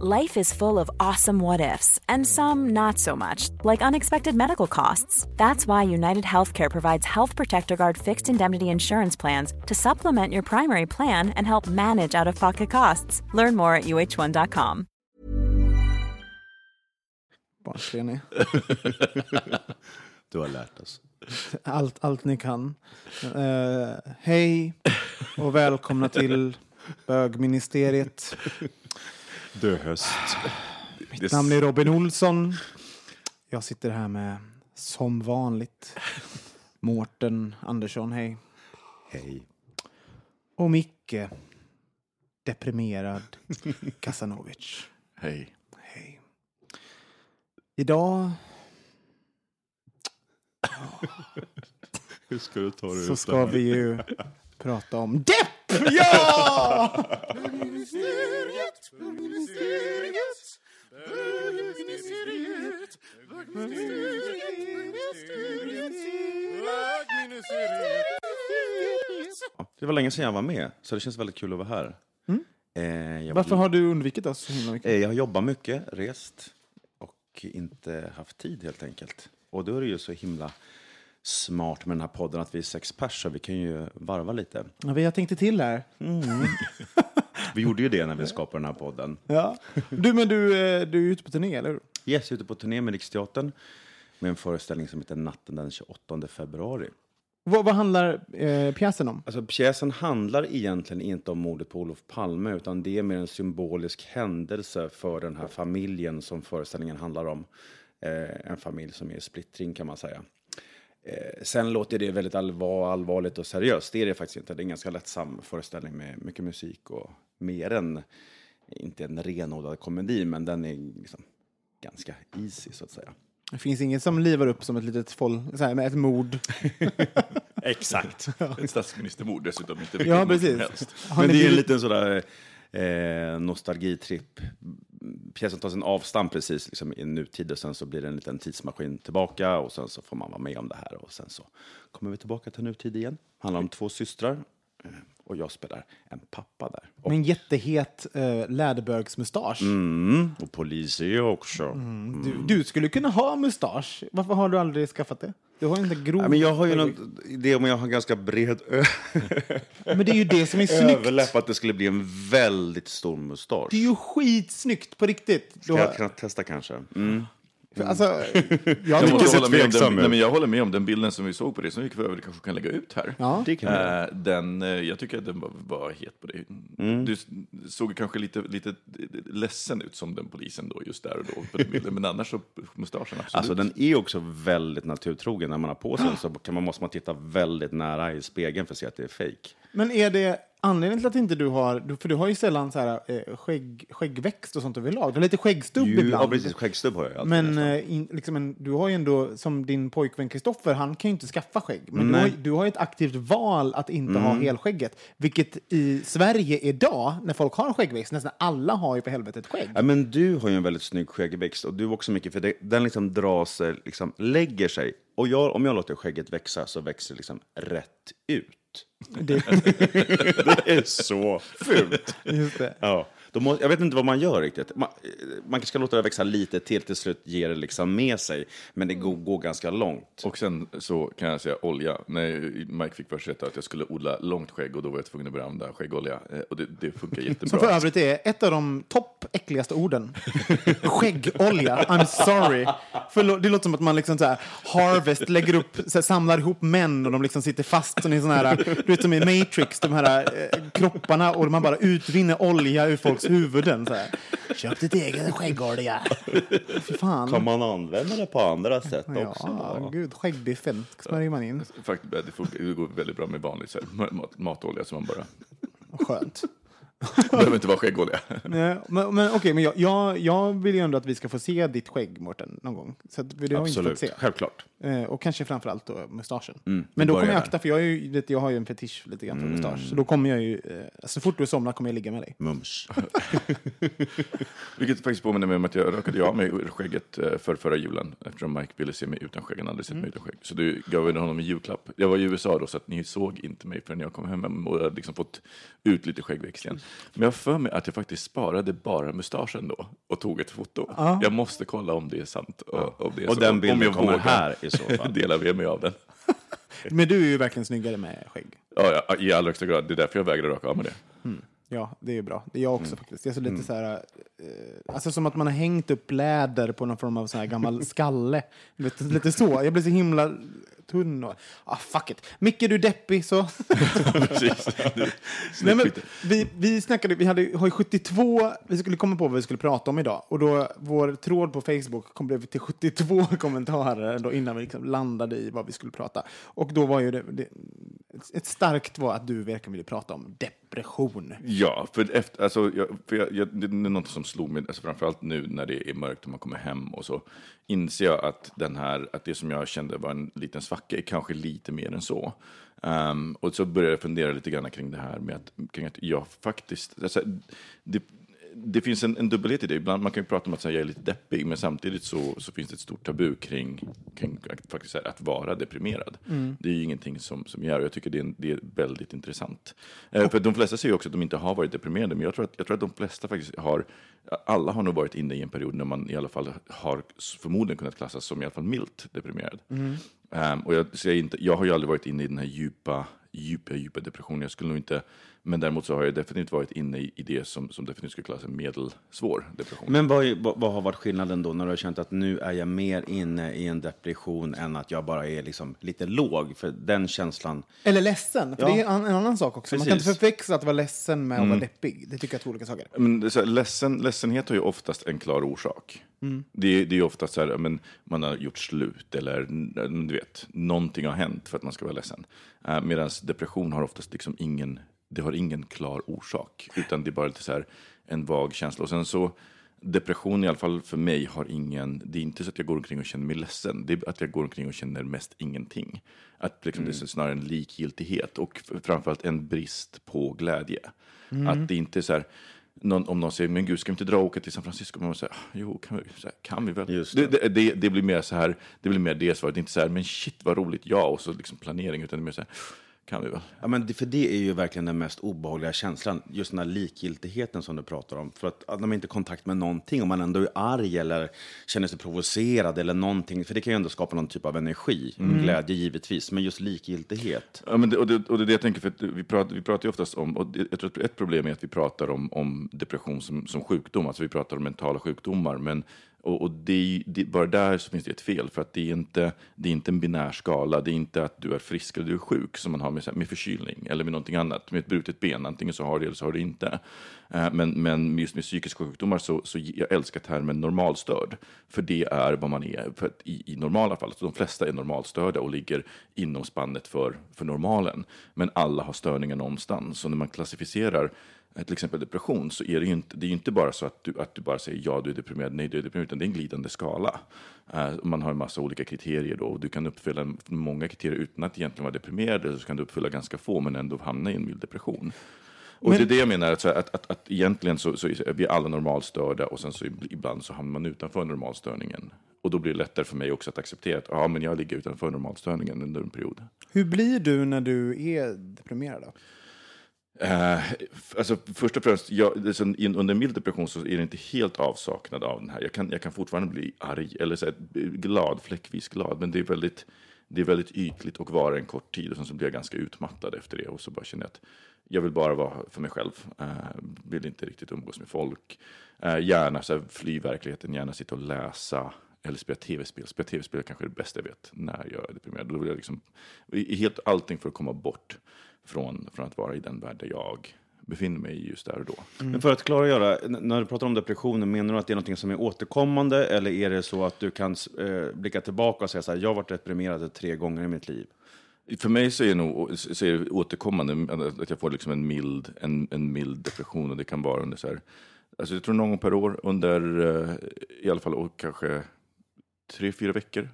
Life is full of awesome what ifs, and some not so much, like unexpected medical costs. That's why United Healthcare provides Health Protector Guard fixed indemnity insurance plans to supplement your primary plan and help manage out of pocket costs. Learn more at uh1.com. Barnsliga ni. Du har lärt oss. Allt, allt ni kan. Eh, hej och välkomna till bögministeriet. Döhöst. Mitt namn är Robin Olsson. Jag sitter här med, som vanligt, Mårten Andersson, hej. Hej. Och Micke, deprimerad Kasanovic. Hej. Hej. Idag Hur ska du ta dig så ut ska det vi ju prata om depp! Ja! Det var länge sedan jag var med, så det känns väldigt kul att vara här. Eh, jag, Varför har du undvikit oss så himla mycket? eh, jag har jobbat mycket, rest och inte haft tid helt enkelt. Och då är det ju så himla smart med den här podden att vi är sex pers, vi kan ju varva lite. Ja, vi har tänkt till här. Vi gjorde ju det när vi skapade den här podden. Ja. Du, men du, eh, du är ute på turné, eller hur? Yes, ute på turné med Riksteatern med en föreställning som heter Natten den 28 februari. Vad, vad handlar eh, pjäsen om? Alltså, pjäsen handlar egentligen inte om mordet på Olof Palme, utan det är mer en symbolisk händelse för den här familjen som föreställningen handlar om. Eh, en familj som är i splittring kan man säga. Eh, sen låter det väldigt allvar, allvarligt och seriöst. Det är det faktiskt inte. Det är en ganska lättsam föreställning med mycket musik och mer än, inte en renodlad komedi, men den är liksom ganska easy så att säga. Det finns inget som livar upp som ett litet foll, så här, med ett mord. Exakt. Ett statsministermord dessutom. Inte Ja, som precis. helst. Men det är en liten sådär eh, nostalgitripp. Pjäsen tar sin avstamp precis liksom, i nutid och sen så blir det en liten tidsmaskin tillbaka och sen så får man vara med om det här och sen så kommer vi tillbaka till nutid igen. handlar om två systrar eh, och jag spelar en pappa där. Och, Med en jättehet eh, läderbögsmustasch. mm, och polis är jag också. Du, du skulle kunna ha mustasch. Varför har du aldrig skaffat det? Du har inte grov... Ja, men jag har ju någon idé om jag har ganska bred Men det är ju det som är snyggt. överläpp att det skulle bli en väldigt stor mustasch. Det är ju skitsnyggt på riktigt. Ska har, jag kunna testa kanske? Mm. Alltså, jag Jag, hålla med om den, nej, men jag håller med om den bilden som vi såg på det, som vi för övrigt kanske kan lägga ut här. Ja. Det kan. Eh, den, eh, jag tycker att den var, var het på det. Du s- såg kanske lite, lite ledsen ut som den polisen då, just där och då på den bilden. Men annars så, mustaschen absolut. Alltså den är också väldigt naturtrogen. När man har på sig den så kan man, måste man titta väldigt nära i spegeln för att se att det är fake. Men är det anledningen till att inte du har... För du har ju sällan så här, eh, skägg, skäggväxt och sånt överlag. Du har lite skäggstubb Ju, ibland. ja, precis. Skäggstubb har jag alltid Men eh, in, liksom en, du har ju ändå, som din pojkvän Kristoffer, han kan ju inte skaffa skägg. Men du har, du har ju ett aktivt val att inte ha helskägget. Vilket i Sverige idag, när folk har skäggväxt, nästan alla har ju för helvete ett skägg. Ja, men du har ju en väldigt snygg skäggväxt och du också mycket, för det, den liksom dras, eh, liksom lägger sig. Och jag, om jag låter skägget växa så växer det liksom rätt ut. Det, Det är så fult. just det. Ja. Då må, jag vet inte vad man gör riktigt. Man, eh, man kanske ska låta det växa lite till, till slut ger det liksom med sig. Men det går, går ganska långt. Och sen så kan jag säga olja. När Mike fick först veta att jag skulle odla långt skägg och då var jag tvungen att börja använda skäggolja. Eh, Och det, det funkar Som jättebra. för övrigt är ett av de topp äckligaste orden. Skäggolja. I'm sorry. Förlåt, det låter som att man liksom så här, Harvest lägger upp, så här, samlar ihop män och de liksom sitter fast som i sån här, du vet som i Matrix, de här eh, kropparna och man bara utvinner olja ur folks huvuden. Så här. Köp ditt eget skäggolja. Fy fan. Kan man använda det på andra sätt också? Ja, gud, skäggbiffen smörjer man in. Faktiskt, det, funkar, det går väldigt bra med vanlig så här, mat, matolja som man bara... Skönt. behöver inte vara skäggolja. Nej, men men okej, men jag, jag, jag vill ju ändå att vi ska få se ditt skägg, Mårten, någon gång. Så att, det har vi inte Absolut, fått se. självklart. Eh, och kanske framförallt då mustaschen. Mm, men då kommer jag akta, för jag, är ju, vet, jag har ju en fetisch lite grann för mustasch. Så då kommer jag ju, eh, så fort du somnar kommer jag ligga med dig. Mums. Vilket faktiskt påminner mig om att jag rakade av mig skägget eh, för förra julen eftersom Mike ville se mig utan skägg. Han hade aldrig sett mig utan skägg. Så du gav jag honom en julklapp. Jag var i USA då så att ni såg inte mig förrän jag kom hem och hade liksom fått ut lite skäggväxt igen. Men jag för mig att jag faktiskt sparade bara mustaschen då och tog ett foto. Jag måste kolla om det är sant. Och, om det är Och så. den Om bilden jag kommer vågar här så fall. dela med mig av den. Men du är ju verkligen snyggare med skägg. Ja, ja, i allra högsta grad. Det är därför jag vägrar raka av med det. Ja, det är ju bra. Det är jag också Mm. faktiskt. Jag är så lite så här, eh, alltså som att man har hängt upp läder på någon form av sån här gammal skalle. Lite, lite så. Jag blir så himla tunn och, ah fuck it. Micke, du är deppig så. Precis. Nej, men, vi, vi snackade, vi hade, har ju 72, vi skulle komma på vad vi skulle prata om idag. Och då, vår tråd på Facebook kom blev till 72 kommentarer då innan vi liksom landade i vad vi skulle prata. Och då var ju det, det ett starkt var att du verkligen ville prata om depression. Ja, för, efter, alltså, jag, för jag, jag, det är något som slog mig, alltså framförallt nu när det är mörkt och man kommer hem och så, inser jag att, den här, att det som jag kände var en liten svacka är kanske lite mer än så. Um, och så började jag fundera lite grann kring det här med att, kring att jag faktiskt, alltså, det, det finns en, en dubbelhet i det. Ibland, man kan ju prata om att säga, jag är lite deppig, men samtidigt så, så finns det ett stort tabu kring, kring faktiskt, här, att vara deprimerad. Det är ju ingenting som, som gör och jag tycker det är, en, det är väldigt intressant. Eh, för de flesta säger ju också att de inte har varit deprimerade, men jag tror, att, jag tror att de flesta faktiskt har, alla har nog varit inne i en period när man i alla fall har förmodligen kunnat klassas som i alla fall milt deprimerad. Ehm, och jag, så jag, inte, jag har ju aldrig varit inne i den här djupa, djupa, djupa depressionen. Jag skulle nog inte, men däremot så har jag definitivt varit inne i, i det som, som definitivt skulle kallas en medelsvår depression. Men vad, vad, vad har varit skillnaden då när du har känt att nu är jag mer inne i en depression än att jag bara är liksom lite låg? För den känslan, Eller ledsen, för Ja. det är en, en annan sak också. Man kan inte Precis. förväxla att vara ledsen med att vara deppig. Det tycker jag är två olika saker. Men det är så här, ledsen, ledsenhet har ju oftast en klar orsak. Det, är- det är ju oftast så här, men man har gjort slut eller du vet, någonting har hänt för att man ska vara ledsen. Uh, Medan depression har oftast liksom ingen, det har ingen klar orsak, utan det är bara lite så här en vag känsla. Och sen så, depression i alla fall för mig har ingen, det är inte så att jag går omkring och känner mig ledsen, det är att jag går omkring och känner mest ingenting. Att liksom, det är snarare en likgiltighet och framförallt en brist på glädje. Att det inte är så här, någon, om någon säger, men gud, ska vi inte dra och åka till San Francisco? Man säger, "Ah, jo, kan vi, här, kan vi väl? Det. Det, det, det blir mer så här, det blir mer det svaret, inte så här, men shit vad roligt, ja, och så liksom planering, utan det är mer så här, kan vi väl? ja, men det, för det är ju verkligen den mest obehagliga känslan, just den här likgiltigheten som du pratar om. För att, att man inte har kontakt med någonting, om man ändå är arg eller känner sig provocerad eller någonting, för det kan ju ändå skapa någon typ av energi, glädje givetvis, men just likgiltighet. Ja, men det, och, det, och det är det jag tänker, för vi pratar, vi pratar ju oftast om, och jag tror att ett problem är att vi pratar om, om depression som, som sjukdom, alltså vi pratar om mentala sjukdomar, men och, och det, det, bara där så finns det ett fel, för att det är, inte, det är inte en binär skala, det är inte att du är frisk eller du är sjuk som man har med, med förkylning eller med någonting annat, med ett brutet ben, antingen så har du det eller så har du inte. Eh, men, men just med psykiska sjukdomar så, så jag älskar termen normalstörd, för det är vad man är för att i, i normala fall. Så de flesta är normalstörda och ligger inom spannet för, för normalen. Men alla har störningar någonstans. Så när man klassificerar till exempel depression så är det ju inte, det är inte bara så att du, att du bara säger ja, du är deprimerad, nej, du är deprimerad, utan det är en glidande skala. Eh, man har en massa olika kriterier då och du kan uppfylla många kriterier utan att egentligen vara deprimerad, eller så kan du uppfylla ganska få men ändå hamna i en mild depression. Och det är det jag menar, att, att, att, att egentligen så, så är vi alla normalstörda och sen så ibland så hamnar man utanför normalstörningen. Och då blir det lättare för mig också att acceptera att ja, men jag ligger utanför normalstörningen under en period. Hur blir du när du är deprimerad? Då? Eh, alltså, först och främst, jag, det under en mild depression så är det inte helt avsaknad av den här. Jag kan, jag kan fortfarande bli arg eller så här, glad, fläckvis glad, men det är väldigt, det är väldigt ytligt och vara en kort tid och sen så blir jag ganska utmattad efter det och så bara känner jag att jag vill bara vara för mig själv. Uh, vill inte riktigt umgås med folk. Eh, gärna så här, fly verkligheten, gärna sitta och läsa eller spela tv-spel. Spela tv-spel är kanske det bästa jag vet när jag är deprimerad. Då vill jag liksom, helt allting för att komma bort från, från att vara i den värld där jag befinner mig i just där och då. Men för att klargöra, när du pratar om depressionen, menar du att det är något som är återkommande eller är det så att du kan eh, blicka tillbaka och säga så här, jag har varit deprimerad tre gånger i mitt liv? För mig så är det nog så är det återkommande att jag får liksom en, mild, en, en mild depression och det kan vara under så här, alltså jag tror någon gång per år under eh, i alla fall och kanske tre, fyra veckor.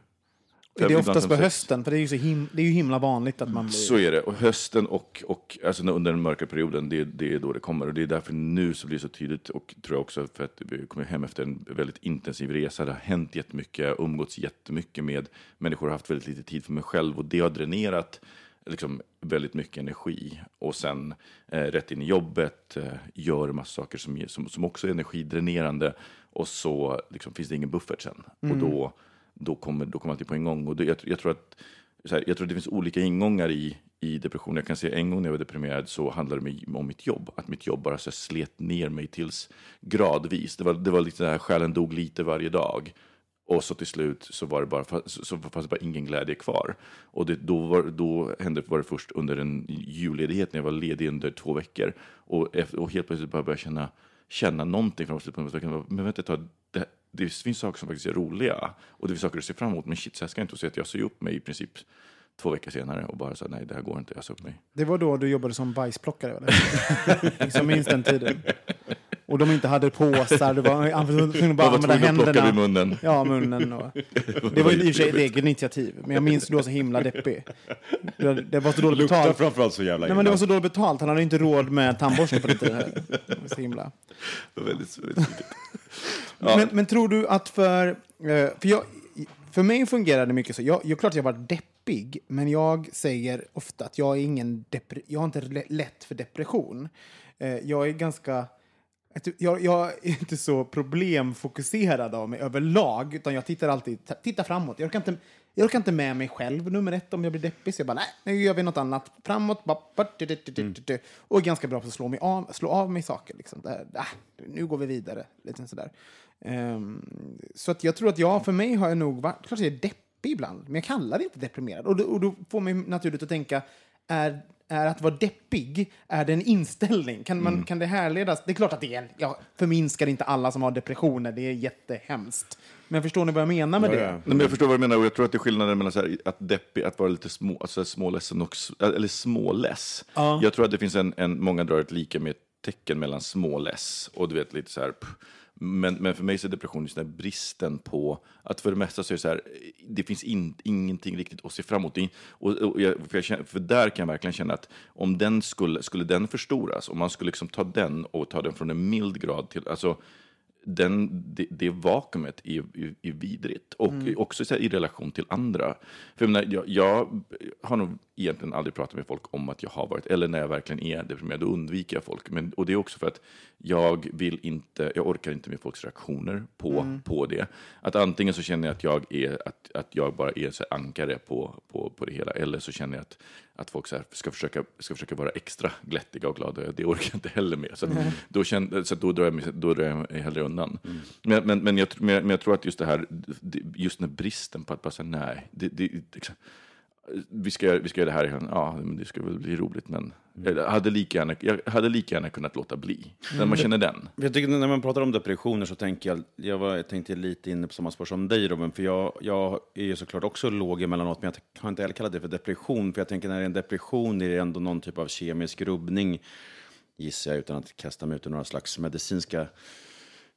Är det Ibland oftast på hösten? För det är ju så, him- det är ju himla vanligt att man blir... Så är det. Och hösten och, och alltså under den mörka perioden, det, det är då det kommer. Och det är därför nu så blir det så tydligt. Och tror jag också för att vi kommer hem efter en väldigt intensiv resa. Det har hänt jättemycket, umgåtts jättemycket med människor, har haft väldigt lite tid för mig själv. Och det har dränerat liksom, väldigt mycket energi. Och sen eh, rätt in i jobbet, eh, gör massa saker som, som, som också är energidränerande. Och så liksom, finns det ingen buffert sen. Och då, då, kommer, då kommer allting på en gång. Och det, jag, jag tror att så här, jag tror att det finns olika ingångar i, i depression. Jag kan se en gång när jag var deprimerad så handlade det om mitt jobb. Att mitt jobb bara så här, slet ner mig tills gradvis. Det var, det var lite det här, själen dog lite varje dag. Och så till slut så var det bara, så, så fanns det bara ingen glädje kvar. Och det, då, var, då hände var det först under en julledighet när jag var ledig under två veckor. Och, efter, och helt plötsligt bara började jag känna, känna någonting från slutet på veckan. Men vänta ett tag, det, det finns saker som faktiskt är roliga. Och det finns saker att se fram emot. Men shit, så här ska jag inte. se att jag sa upp mig i princip två veckor senare och bara sa nej, det här går inte. Jag sa upp mig. Det var då du jobbade som bajsplockare, eller? Som liksom minst den tiden. Och de inte hade påsar, du var han var tvungen att bara använda händerna. vid munnen. Ja, munnen. Och. Det var ju i och för sig ett eget initiativ, men jag minns du var så himla deppig. Hade- Det var så dåligt Luktar betalt. framförallt så jävla Nej, men det var så dåligt betalt. Han hade inte råd med tandborste på den tiden. Det var så himla. Det var väldigt, väldigt tydligt. Men, men tror du att för... eh, För, jag, för mig fungerar det mycket så. Jag, jag klart jag var deppig, men jag säger ofta att jag är ingen depre, jag har inte lä- lätt för depression. Eh, Jag är ganska... Jag, jag är inte så problemfokuserad av mig överlag, utan jag tittar alltid tittar framåt. Jag orkar inte, jag orkar inte med mig själv, nummer ett, om jag blir deppig. Så jag bara, nej, nu gör vi något annat. Framåt, bara, du. Och är ganska bra på att slå, mig av, slå av mig saker. Liksom. Här, ah, nu går vi vidare. Lite sådär. Ehm, så att jag tror att jag, för mig har jag nog varit, klart jag är deppig ibland, men jag kallar det inte deprimerad. Och då, och då får mig naturligt att tänka, är, är att vara deppig, är det en inställning? Kan, man, kan det härledas? Det är klart att det är en, jag förminskar inte alla som har depressioner, det är jättehemskt. Men förstår ni vad jag menar med Ja, det? ja. Nej, men jag förstår vad du menar och jag tror att det är skillnaden mellan så här, att deppig, att vara lite små, alltså småledsen och s- eller småless. Jag tror att det finns en, en många drar ett lika med tecken mellan småless och du vet lite så här. pff. Men, men för mig så är depression just den här bristen på att för det mesta så är det så här, det finns in, ingenting riktigt att se fram emot. Och, och jag, för, jag känner, för där kan jag verkligen känna att om den skulle, skulle den förstoras, om man skulle liksom ta den och ta den från en mild grad till, alltså den, det, det vakuumet är, är, är vidrigt. Och också så här, i relation till andra. För jag, menar, jag, jag har nog egentligen aldrig pratat med folk om att jag har varit, eller när jag verkligen är deprimerad, då undviker jag folk. Men, och det är också för att jag vill inte, jag orkar inte med folks reaktioner på, på det. Att antingen så känner jag att jag, är, att, att jag bara är så ankare på, på, på det hela, eller så känner jag att, att folk så ska, försöka, ska försöka vara extra glättiga och glada. Det orkar jag inte heller med. Så, att då, känner, så då, drar jag mig, då drar jag mig hellre undan. Men, men, men, jag, men, jag, men jag tror att just det här, just den här bristen på att bara säga nej, det, det, vi ska, vi ska göra det här igen. Ja, men det ska väl bli roligt, men jag hade lika gärna, jag hade lika gärna kunnat låta bli. När man känner den. Jag tycker när man pratar om depressioner så tänker jag, jag, var, jag tänkte lite inne på samma spår som dig Robin, för jag, jag är ju såklart också låg emellanåt, men jag har inte heller kallat det för depression, för jag tänker när det är en depression är det ändå någon typ av kemisk rubbning, gissar jag utan att kasta mig ut i några slags medicinska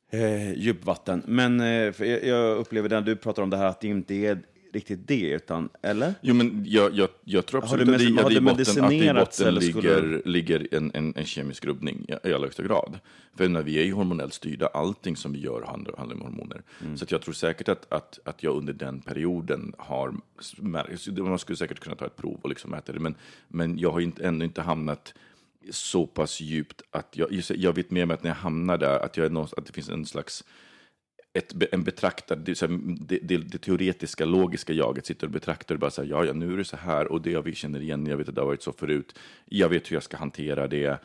eh, djupvatten. Men eh, jag, jag upplever när du pratar om det här att det inte är riktigt det, utan, eller? Jo, men jag, jag, jag tror absolut att, det, att, det i botten, att det i botten eller skulle- ligger, ligger en, en, en kemisk rubbning i, allra högsta grad. För när vi är ju hormonellt styrda, allting som vi gör handlar, handlar om hormoner. Så att jag tror säkert att, att, att jag under den perioden har man skulle säkert kunna ta ett prov och liksom mäta det, men, men jag har inte, ännu inte hamnat så pass djupt att jag, jag vet med mig att när jag hamnar där, att, jag är någon, att det finns en slags ett, en betraktad, det, det, det, det teoretiska, logiska jaget sitter och betraktar och bara säger ja, ja, nu är det så här och det vi känner igen, jag vet att det har varit så förut, jag vet hur jag ska hantera det,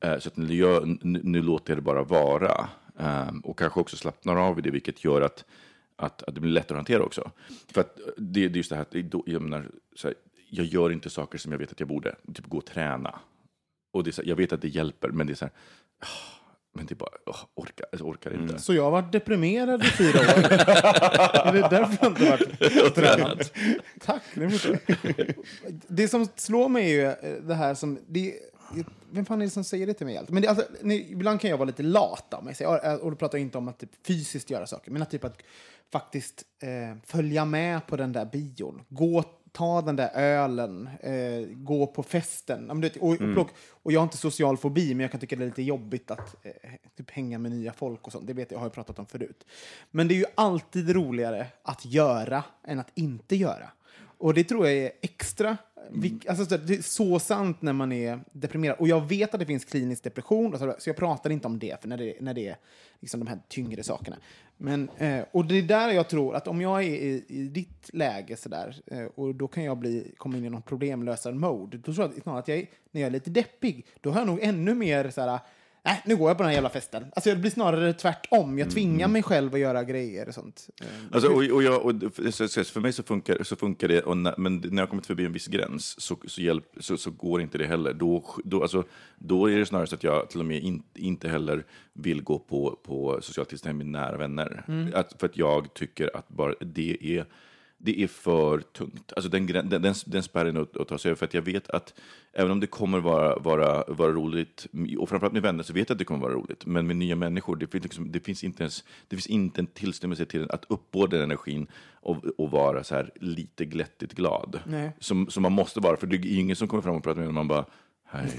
eh, så att nu, jag, nu, nu låter jag det bara vara. Ehm, och kanske också slappnar av i det, vilket gör att, att, att det blir lättare att hantera också. För att det, det är just det här, att jag, menar, så här, jag gör inte saker som jag vet att jag borde, typ gå och träna. Och det är så här, jag vet att det hjälper, men det är så här, ah, men det är bara, åh, orkar, alltså, orkar inte. Så jag har varit deprimerad i fyra år. är det därför jag inte varit tränad? Tack. Det, det som slår mig är ju eh, det här som... Det, vem fan är det som säger det till mig? Men det, alltså, ibland kan jag vara lite lat av mig. Jag- Och då pratar jag inte om att typ, fysiskt göra saker, men att, typ, att faktiskt eh, följa med på den där bion. Gå, ta den där ölen, eh, gå på festen. Ja, vet, Och, och, plock, och jag har inte social fobi, men jag kan tycka det är lite jobbigt att eh, typ hänga med nya folk och sånt. Det vet jag, har jag pratat om förut. Men det är ju alltid roligare att göra än att inte göra. Och det tror jag är extra... vik- Alltså, så- det är så sant när man är deprimerad. Och jag vet att det finns klinisk depression, så, jag pratar inte om det för när det, när det är liksom de här tyngre sakerna. Men, eh, och det är där jag tror att om jag är i, i ditt läge sådär, eh, och då kan jag bli, komma in i någon problemlösar-mode, då tror jag snarare att jag, är- när jag är lite deppig, då har jag nog ännu mer såhär, äh, nu går jag på den här jävla festen. Alltså det blir snarare tvärtom. Jag tvingar mig själv att göra grejer och sånt. Eh, Alltså, och, och jag, och, för mig så funkar, så funkar det, när, men när jag kommit förbi en viss gräns så, så, hjälp, så, så går inte det heller. Då, då, alltså, då är det snarare så att jag till och med in, inte heller vill gå på, på socialt tillstånd med nära vänner. Att, för att jag tycker att bara det är, det är för tungt. Alltså den, den, den, den spärren att, att ta sig över. För att jag vet att även om det kommer vara, vara, vara roligt, och framförallt med vänner, så vet jag att det kommer vara roligt. Men med nya människor, det finns, liksom, det finns, inte, ens, det finns inte en tillstymmelse till att uppbåda den energin och, och vara så här lite glättigt glad. Nej. Som, som man måste vara, för det är ingen som kommer fram och pratar med en och man bara Hej.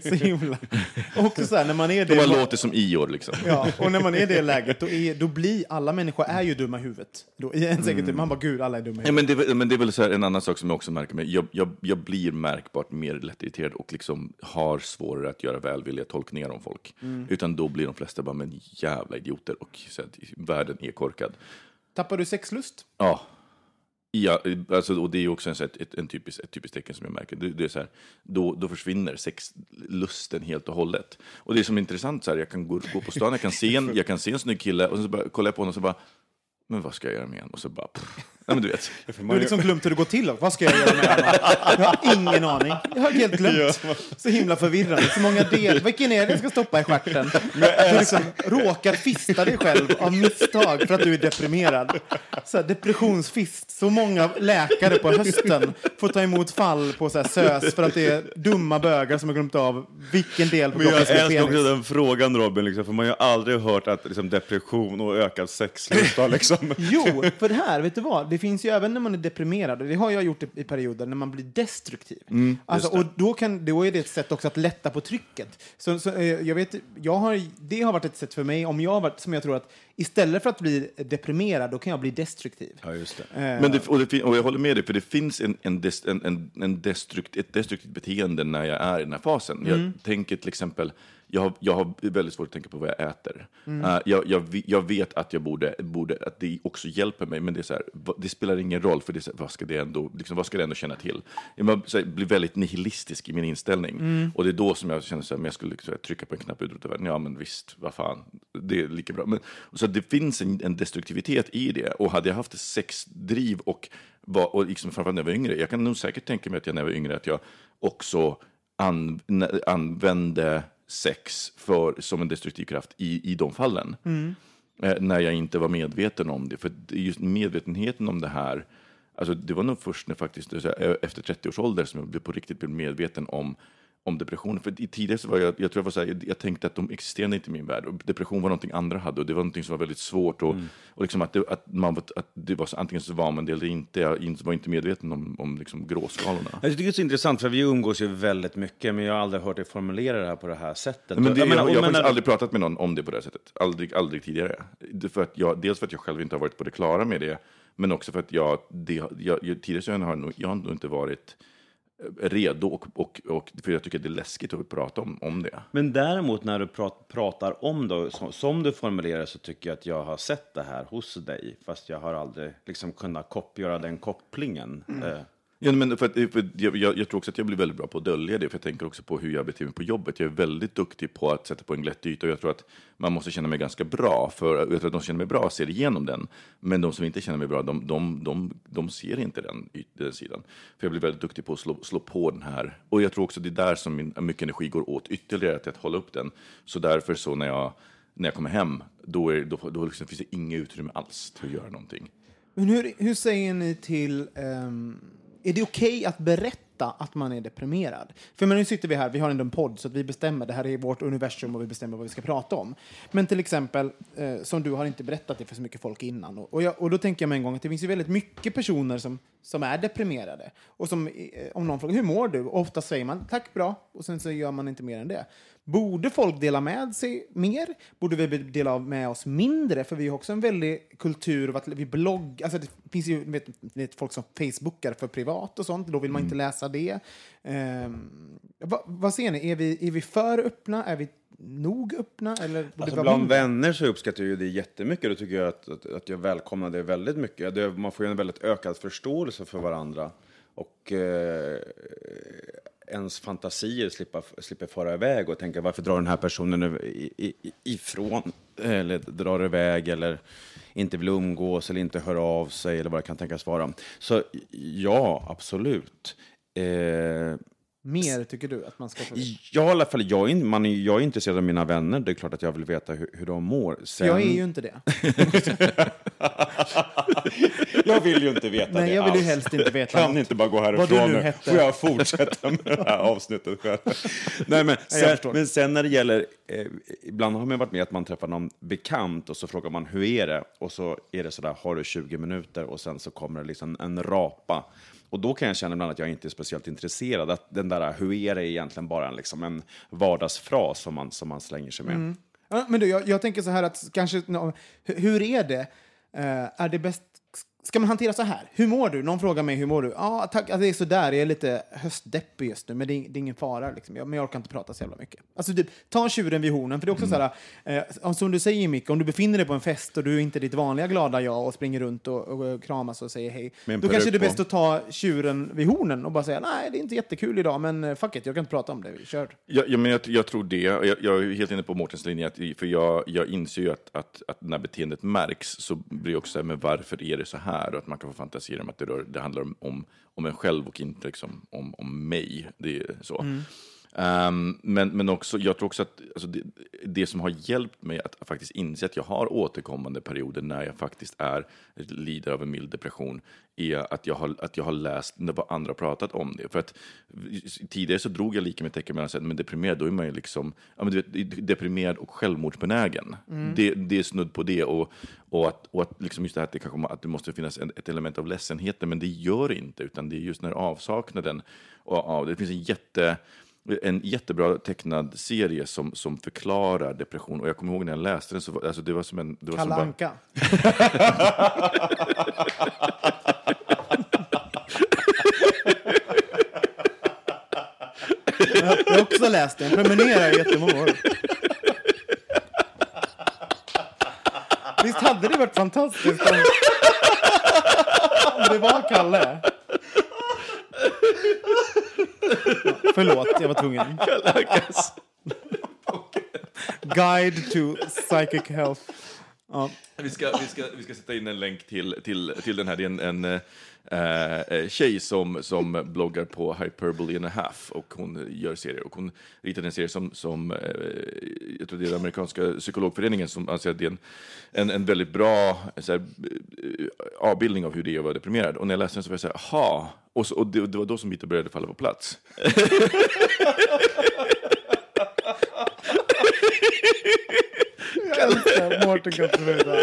Så himla... Och också så här, när man är De det... bara låter som Ior liksom. Ja, och när man är i det läget, då, är, då blir alla människor är ju dumma i huvudet. Då, I en säkert, Man bara, gud, alla är dumma i Ja, huvudet. men, det, är väl- men det är väl så här, en annan sak som jag också märker med. Jag, jag, jag blir märkbart mer lättirriterad och liksom har svårare att göra välvilliga tolkningar om folk. Utan då blir de flesta bara men jävla idioter och så att världen är korkad. Tappar du sexlust? Ja. Ja, alltså, och det är också en, så här, ett, ett, en typisk, ett typiskt tecken som jag märker. Det, det är så här, då, då försvinner sexlusten helt och hållet. Och det är som är intressant, så här, jag kan gå, gå på stan, jag kan, se en, jag kan se en snygg kille och så bara, kollar jag på honom och så bara, men vad ska jag göra med honom? Och så bara, pff. Nej, men du vet. Du har liksom glömt hur det går till. Vad ska jag göra med honom? Jag har ingen aning. Jag har helt glömt. Så himla förvirrande. Så många del. Vilken är det jag ska stoppa i stjärten? Du har liksom råkat fista dig själv av misstag för att du är deprimerad. Så här, depressionsfist. Så många läkare på hösten får ta emot fall på så här SÖS för att det är dumma bögar som har glömt av vilken del på jag kroppen som är älskar också penis. den frågan Robin, liksom, för man har ju aldrig hört att liksom, depression och ökad sexlust har liksom... Jo, för det här, vet du vad? Det finns ju även när man är deprimerad, och det har jag gjort i, i perioder, när man blir destruktiv. alltså, och då, kan, då är det ett sätt också att lätta på trycket. Så, så, eh, jag vet, jag har, det har varit ett sätt för mig, om jag har varit, som jag tror att istället för att bli deprimerad, då kan jag bli destruktiv. Ja, just det. Men det, och, det, och jag håller med dig, för det finns en, en, des, en, en, en destrukt, ett destruktivt beteende när jag är i den här fasen. Jag tänker till exempel, jag har, jag har väldigt svårt att tänka på vad jag äter. Eh, jag, jag, vi- jag vet att jag borde, borde, att det också hjälper mig, men det, är så här, det spelar ingen roll, för det så här, vad, ska det ändå, liksom, vad ska det ändå känna till? Jag blir väldigt nihilistisk i min inställning. Och det är då som jag känner men jag skulle liksom, trycka på en knapp utrota världen. Ja, men visst, vad fan, det är lika bra. Men, så att det finns en, en destruktivitet i det. Och hade jag haft sexdriv och, var, och liksom, framförallt när jag var yngre, jag kan nog säkert tänka mig att jag när jag var yngre, att jag också an, använde sex för, som en destruktiv kraft i, i de fallen. Eh, när jag inte var medveten om det. För just medvetenheten om det här, alltså det var nog först när faktiskt, eh, efter 30 års ålder som jag blev på riktigt blev medveten om om depression. För tidigare så var jag, jag tror jag var så här, jag, jag tänkte att de existerade inte i min värld. Och depression var någonting andra hade och det var någonting som var väldigt svårt. Och, och liksom att, det, att, man, var- att det var så, antingen så var man det eller inte. Jag var inte medveten om, om liksom gråskalorna. Jag tycker det är så intressant, för vi umgås ju väldigt mycket, men jag har aldrig hört dig formulera det här på det här sättet. Men det, jag, menar- jag, har och faktiskt aldrig pratat med någon om det på det här sättet. Aldrig, aldrig tidigare. För att jag, dels för att jag själv inte har varit på det klara med det, men också för att jag, det, jag, jag tidigare så har jag, nog, jag har nog inte varit redo och, och, och för jag tycker det är läskigt att prata om, om det. Men däremot när du prat, pratar om det, som, som du formulerar så tycker jag att jag har sett det här hos dig, fast jag har aldrig liksom kunnat kop, göra den kopplingen. Eh, Ja, men för att, för jag, jag, tror också att jag blir väldigt bra på att dölja det, för jag tänker också på hur jag beter mig på jobbet. Jag är väldigt duktig på att sätta på en glätt yta och jag tror att man måste känna mig ganska bra, för jag tror att de som känner mig bra ser igenom den. Men de som inte känner mig bra, de, de, de, de ser inte den, den sidan. För jag blir väldigt duktig på att slå, slå på den här. Och jag tror också det är där som min, mycket energi går åt ytterligare, till att hålla upp den. Så därför så när jag, när jag kommer hem, då, är, då, då liksom finns det inget utrymme alls till att göra någonting. Men hur, hur säger ni till... um är det okej okay att berätta att man är deprimerad? För men nu sitter vi här, vi har ändå en podd, så att vi bestämmer. Det här är vårt universum och vi bestämmer vad vi ska prata om. Men till exempel, eh, som du har inte berättat det för så mycket folk innan. Och, och, jag, och då tänker jag med en gång att det finns ju väldigt mycket personer som, som är deprimerade. Och som, eh, om någon frågar hur mår du? Och ofta säger man tack bra, och sen så gör man inte mer än det. Borde folk dela med sig mer? Borde vi dela med oss mindre? För vi har också en väldig kultur av att vi blogg... Alltså det finns ju vet, vet, folk som facebookar för privat och sånt. Då vill man inte läsa det. Ehm, vad, vad ser ni? Är vi, är vi för öppna? Är vi nog öppna? Eller Alltså bland mindre? vänner så uppskattar jag ju det jättemycket. Då tycker jag att, att, att jag välkomnar det väldigt mycket. Det, man får ju en väldigt ökad förståelse för varandra. Och eh, ens fantasier slipper, slipper fara iväg och tänka varför drar den här personen ifrån? Eller drar iväg eller inte vill umgås eller inte hör av sig eller vad det kan tänkas vara. Så ja, absolut. Eh, Mer, tycker du, att man ska få... Ja, i alla fall, jag, är, man är, jag är intresserad av mina vänner. Det är klart att jag vill veta hur, hur de mår. Sen, Jag är ju inte det. jag vill ju inte veta Nej, det jag vill ju alls. helst inte veta Kan något. inte bara gå härifrån nu hette. Får jag fortsätta med det här avsnittet själv? Nej, men, sen, men sen när det gäller... Eh, ibland har man varit med att man träffar någon bekant och så frågar man hur är det? Och så är det sådär, har du 20 minuter? Och sen så kommer det liksom en rapa. Och då kan jag känna ibland att jag inte är speciellt intresserad. Att den där hur är det egentligen bara en, liksom en vardagsfras som man, som man slänger sig med. Mm. Ja, men du, jag, jag tänker så här att kanske, hur, är det? Uh, är det bäst, ska man hantera så här? Hur mår du? Någon frågar mig, hur mår du? Ja, tack, alltså, det är sådär, jag är lite höstdeppig just nu, men det är, det är ingen fara. Liksom. Jag, men jag orkar inte prata så jävla mycket. Alltså, typ, ta tjuren vid hornen, för det är också så här, eh, som du säger Micke, om du befinner dig på en fest och du är inte ditt vanliga glada jag och springer runt och, och kramas och säger hej, då kanske det är bäst att ta tjuren vid hornen och bara säga nej, det är inte jättekul idag, men eh, fuck it, jag kan inte prata om det, kör. Ja, ja, men jag, jag tror det. Jag, jag är helt inne på Mårtens linje, för jag, jag inser ju att, att, att när beteendet märks så blir det också så här, men varför är det så här? Här Och att man kan få fantasier om att det, rör, det handlar om, om, om en själv och inte liksom om, om mig. Det är så. Mm. Ehm, men, men också, jag tror också att alltså det, det som har hjälpt mig att faktiskt inse att jag har återkommande perioder när jag faktiskt är, lider av en mild depression, är att jag har, att jag har läst vad andra har pratat om det. För att tidigare så drog jag lika med tecken mellan, men deprimerad, då är man ju liksom, ja, men du vet, deprimerad och självmordsbenägen. Det, det är snudd på det. Och, och att, och att liksom just det här att det, kanske, att det måste finnas ett element av ledsenhet, men det gör det inte, utan det är just när avsaknaden, och, ja, det finns en jätte en jättebra tecknad serie som, som förklarar depression. Och jag kommer ihåg när jag läste den, så var, alltså det var som en... Det var Kalle Anka. jag har också läst den. Prenumererar i jättemånga år. Visst hade det varit fantastiskt om, om det var Kalle? Ja, förlåt, jag var tvungen. Guide to psychic health. Ja. Vi ska, vi, ska, vi ska sätta in en länk till, till, till den här. Det är en, en Eh, eh, tjej som, som bloggar på Hyperbole and a half och hon gör serier. Och hon ritade en serie som, som eh, jag tror det är den amerikanska psykologföreningen som anser att det är en, en, en väldigt bra så här, eh, avbildning av hur det är att vara deprimerad. Och när jag läste den så var jag så här, aha. Och, så, och det, det var då som bitar började falla på plats. Jag älskar Mårten Kastruda.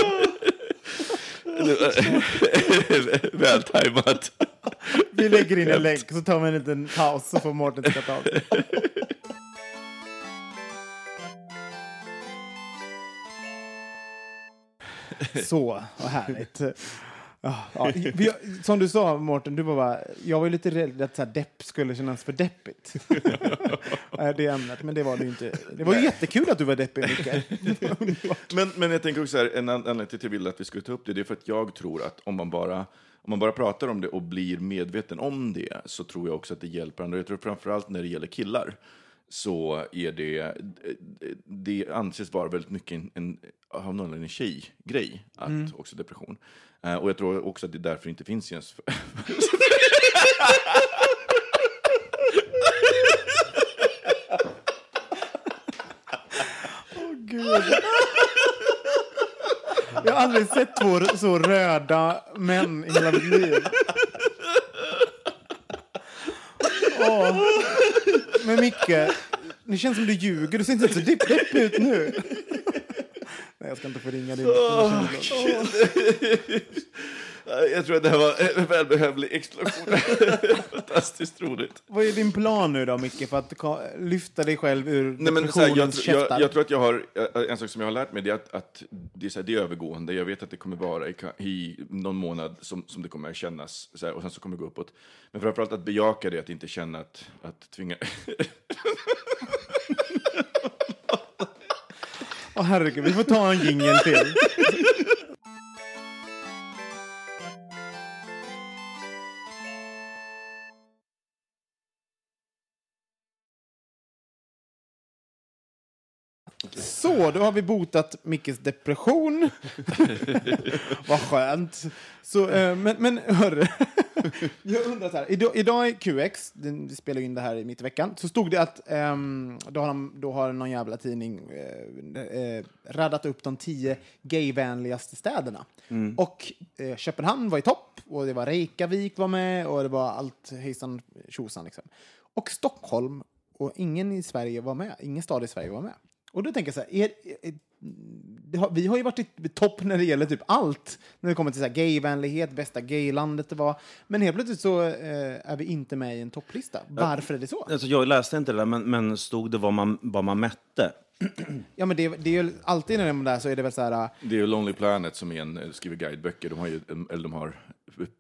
Eh, Vältajmat. Vi lägger in en länk så tar vi en liten paus så får Mårten ta tag. Så, vad härligt. Ja, ja, vi, som du sa, Mårten, du var bara, jag var lite rädd att så här, depp skulle kännas för deppigt. Det ämnet, men det var det inte. Det var ju jättekul att du var deppig, Micke. Men, men jag tänker också här, en an- anledning till att jag ville att vi skulle ta upp det, det är för att jag tror att om man bara om man bara pratar om det och blir medveten om det så tror jag också att det hjälper andra. Jag tror framförallt när det gäller killar så är det, det anses vara väldigt mycket en, en, av någon anledning en tjejgrej, att också depression. Eh, och jag tror också att det är därför det inte finns ens... Gud. Jag har aldrig sett två så röda män i hela mitt liv. Oh. Men Micke, det känns som du ljuger. Du ser inte så deppig ut nu. Ska inte förringa din känslor. Jag tror att det här var en välbehövlig explosion. Fantastiskt roligt. Vad är din plan nu då, Micke, för att lyfta dig själv ur Nej, men här, jag, jag, jag tror att jag har, en sak som jag har lärt mig det är att, att det, är så här, det är övergående. Jag vet att det kommer vara i, i någon månad som, som det kommer att kännas, så här, och sen så kommer det gå uppåt. Men framförallt att bejaka det, att inte känna att, att tvinga... Åh, herregud, vi får ta en jingel till. Så, då har vi botat Mickes depression. Vad skönt. Så, eh, men, men hörru, jag undrar så här. Idag, idag är QX, den, vi spelar in det här i mitt i veckan, så stod det att ehm, då, har de, då har någon jävla tidning eh, eh, radat upp de tio gayvänligaste städerna. Och eh, Köpenhamn var i topp, och det var Reykjavik var med, och det var allt hejsan tjosan liksom. Och Stockholm, och ingen i Sverige var med, ingen stad i Sverige var med. Och då tänker jag så här, är, är, vi har ju varit i topp när det gäller typ allt. När det kommer till så här gayvänlighet, bästa gaylandet det var. Men helt plötsligt så eh, är vi inte med i en topplista. Varför är det så? Alltså, jag läste inte det där, men, men stod det vad man, vad man mätte? Ja, men det, det är ju alltid när de där så är det väl så här... Det är ju Lonely Planet som är en, eh, skriver guideböcker. De har ju, eller de har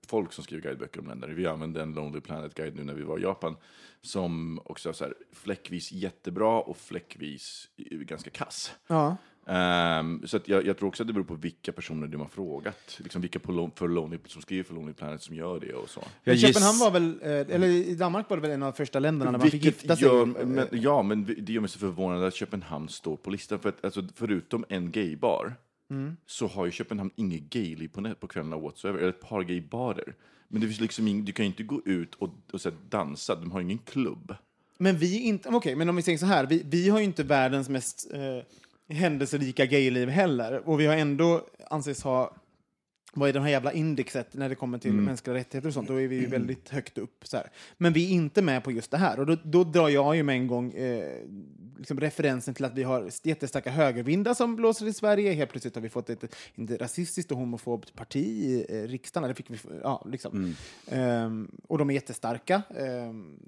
folk som skriver guideböcker om länder. Vi använde en Lonely Planet-guide nu när vi var i Japan. Som också är så här, fläckvis jättebra och fläckvis eh, ganska kass. Ja. Ehm, så att jag, jag tror också att det beror på vilka personer de har frågat. Liksom vilka på, Lo- för Lonely, som skriver för Lonely Planet som gör det och så. Jag Köpenhamn var väl, eh, eller i Danmark var det väl en av de första länderna när man fick gifta sig. gör, men, ja, men det gör mig så förvånad att Köpenhamn står på listan. För att, alltså, förutom en gaybar Mm. så har ju Köpenhamn inget gayliv på, på kvällarna whatsoever. Eller ett par gaybarer. Men det finns liksom ing, du kan ju inte gå ut och, och så här, dansa. De har ingen klubb. Men vi är inte, okej, men om vi säger så här, vi, vi har ju inte världens mest eh, händelserika gayliv heller. Och vi har ändå anses ha, vad är det här jävla indexet när det kommer till mänskliga rättigheter och sånt, då är vi ju väldigt högt upp. Så här. Men vi är inte med på just det här. Och då, då drar jag ju med en gång eh, liksom referensen till att vi har jättestarka högervindar som blåser i Sverige. Helt plötsligt har vi fått ett inte rasistiskt och homofobt parti i eh, riksdagen. Det fick vi, ja, liksom. Ehm, och de är jättestarka. Ehm,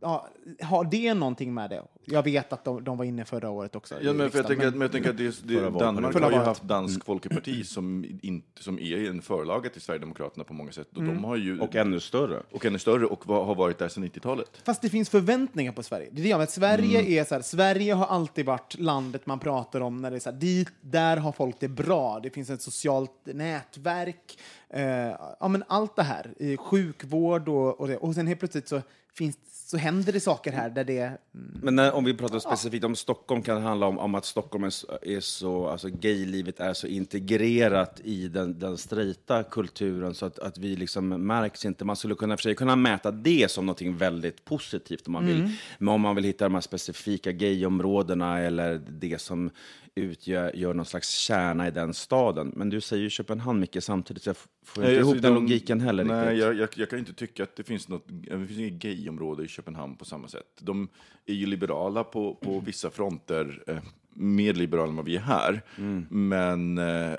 ja, har det någonting med det? Jag vet att de, de var inne förra året också. Ja, men för jag tänker, att- men jag tänker att det, det. Danmark har ju haft Dansk Folkeparti som, inte, som är en förlaga till Sverigedemokraterna på många sätt. Och, de har ju, Och ännu större. och ännu större och var, har varit där sedan 90-talet. Fast det finns förväntningar på Sverige. Det är det menar. Sverige Mm. är så här, Sverige har alltid varit landet man pratar om när det är så här, dit, där har folk det bra. Det finns ett socialt nätverk. Eh, ja, men allt det här, i sjukvård och, och det. Och sen helt plötsligt så, finns, så händer det saker här där det... Men när, om vi pratar specifikt om Stockholm kan det handla om, om att Stockholm är så, är så alltså gaylivet är så integrerat i den, den straighta kulturen så att, att vi liksom märks inte. Man skulle kunna, för sig kunna mäta det som något väldigt positivt om man vill. Men om man vill hitta de här specifika gayområdena eller det som utgör gör någon slags kärna i den staden. Men du säger ju Köpenhamn mycket samtidigt, så jag får inte ihop alltså, den de- logiken heller Nej, jag, jag, jag kan inte tycka att det finns något, det finns inget gayområde i Köpenhamn på samma sätt. De är ju liberala på, på vissa fronter, eh, mer liberala än vad vi är här. Men eh,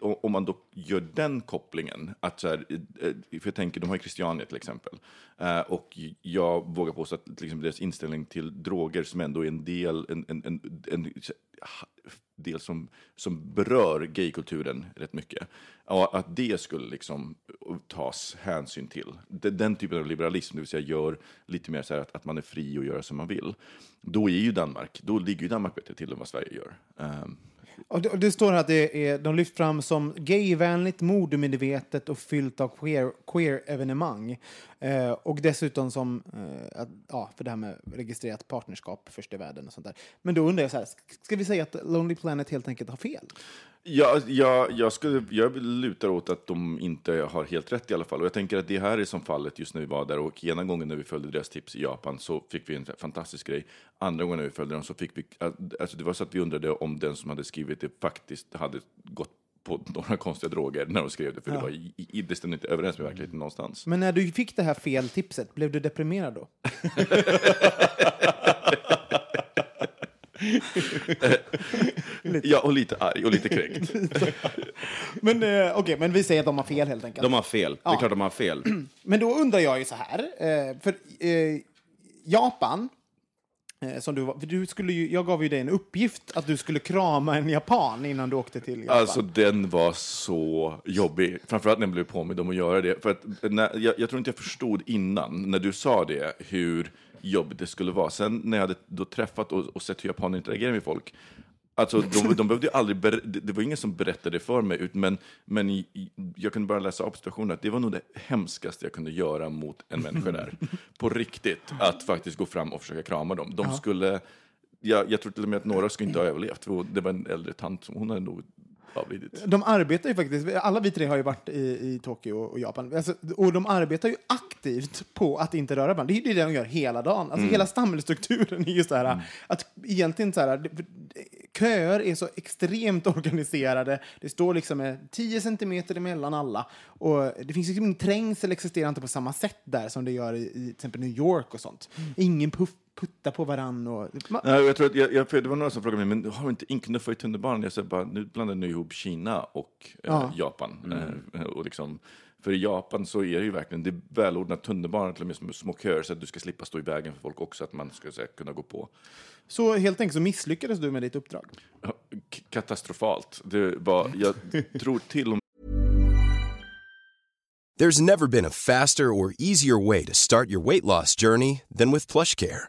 om man då gör den kopplingen, att så här, eh, för jag tänker, de har ju Christiania till exempel. Eh, och jag vågar påstå att liksom, deras inställning till droger som ändå är en del, en, en, en, en, del som, som berör gaykulturen rätt mycket. Och att det skulle liksom tas hänsyn till. Den, typen av liberalism, det vill säga gör lite mer så här att, att man är fri och göra som man vill. Då är ju Danmark, då ligger ju Danmark bättre till än vad Sverige gör. Um, och det, och det står här att det är, de lyfts fram som gayvänligt, modemedvetet och fyllt av queer-evenemang. Queer Eh, och dessutom som, eh, att, ja, för det här med registrerat partnerskap först i världen och sånt där. Men då undrar jag så här, ska vi säga att Lonely Planet helt enkelt har fel? Ja, jag, jag, skulle, jag lutar åt att de inte har helt rätt i alla fall. Och jag tänker att det här är som fallet just när vi var där och ena gången när vi följde deras tips i Japan så fick vi en fantastisk grej. Andra gången när vi följde dem så fick vi, alltså det var så att vi undrade om den som hade skrivit det faktiskt hade gått på några konstiga droger när de skrev det, för det, var, i- i- det stämde inte överens med verkligheten någonstans. Men när du fick det här fel tipset, blev du deprimerad då? Ja, och lite arg och lite kränkt. Men eh, okej, men vi säger att de har fel helt enkelt. De har fel. Det är klart de har fel. Men då undrar jag ju så här, eh, för eh, Japan, eh, som du, var- för du skulle ju, jag gav ju dig en uppgift att du skulle krama en japan innan du åkte till Japan. Alltså den var så jobbig, framförallt när jag blev påmind om att göra det. För att när, jag, jag tror inte jag förstod innan, när du sa det, hur jobbigt det skulle vara. Sen när jag hade då träffat och, och sett hur japaner interagerar med folk, Alltså, de, de behövde ju aldrig ber, det, var ingen som berättade för mig, ut- men, men i, i, jag kunde bara läsa av situationen att det var nog det hemskaste jag kunde göra mot en människa där. På riktigt, att faktiskt gå fram och försöka krama dem. De skulle, jag, jag tror till och med att några skulle inte ha överlevt, för det var en äldre tant som hon hade nog avlidit. De arbetar ju faktiskt, alla vi tre har ju varit i, i Tokyo och Japan, alltså, och de arbetar ju aktivt på att inte röra varandra. Det är ju det de gör hela dagen. Alltså hela samhällsstrukturen är just det här att egentligen så här, köer är så extremt organiserade. Det står liksom eh, 10 centimeter emellan alla. Och det finns liksom ingen trängsel existerar inte på samma sätt där som det gör i, i till exempel New York och sånt. Ingen puff, puttar på varann och... Nej, jag tror att jag, jag, för det var några som frågade mig, men har inte inknuffat i tunnelbanan? Jag sa bara, nu blandar ni ihop Kina och eh, Ja. Japan. Eh, och liksom, för i Japan så är det ju verkligen, det är välordnat tunnelbana till och med som små köer så att du ska slippa stå i vägen för folk också, att man ska säga, kunna gå på. Så helt enkelt så misslyckades du med ditt uppdrag. Ja, k- Katastrofalt. Det var, jag tror till och There's never been a faster or easier way to start your weight loss journey than with PlushCare.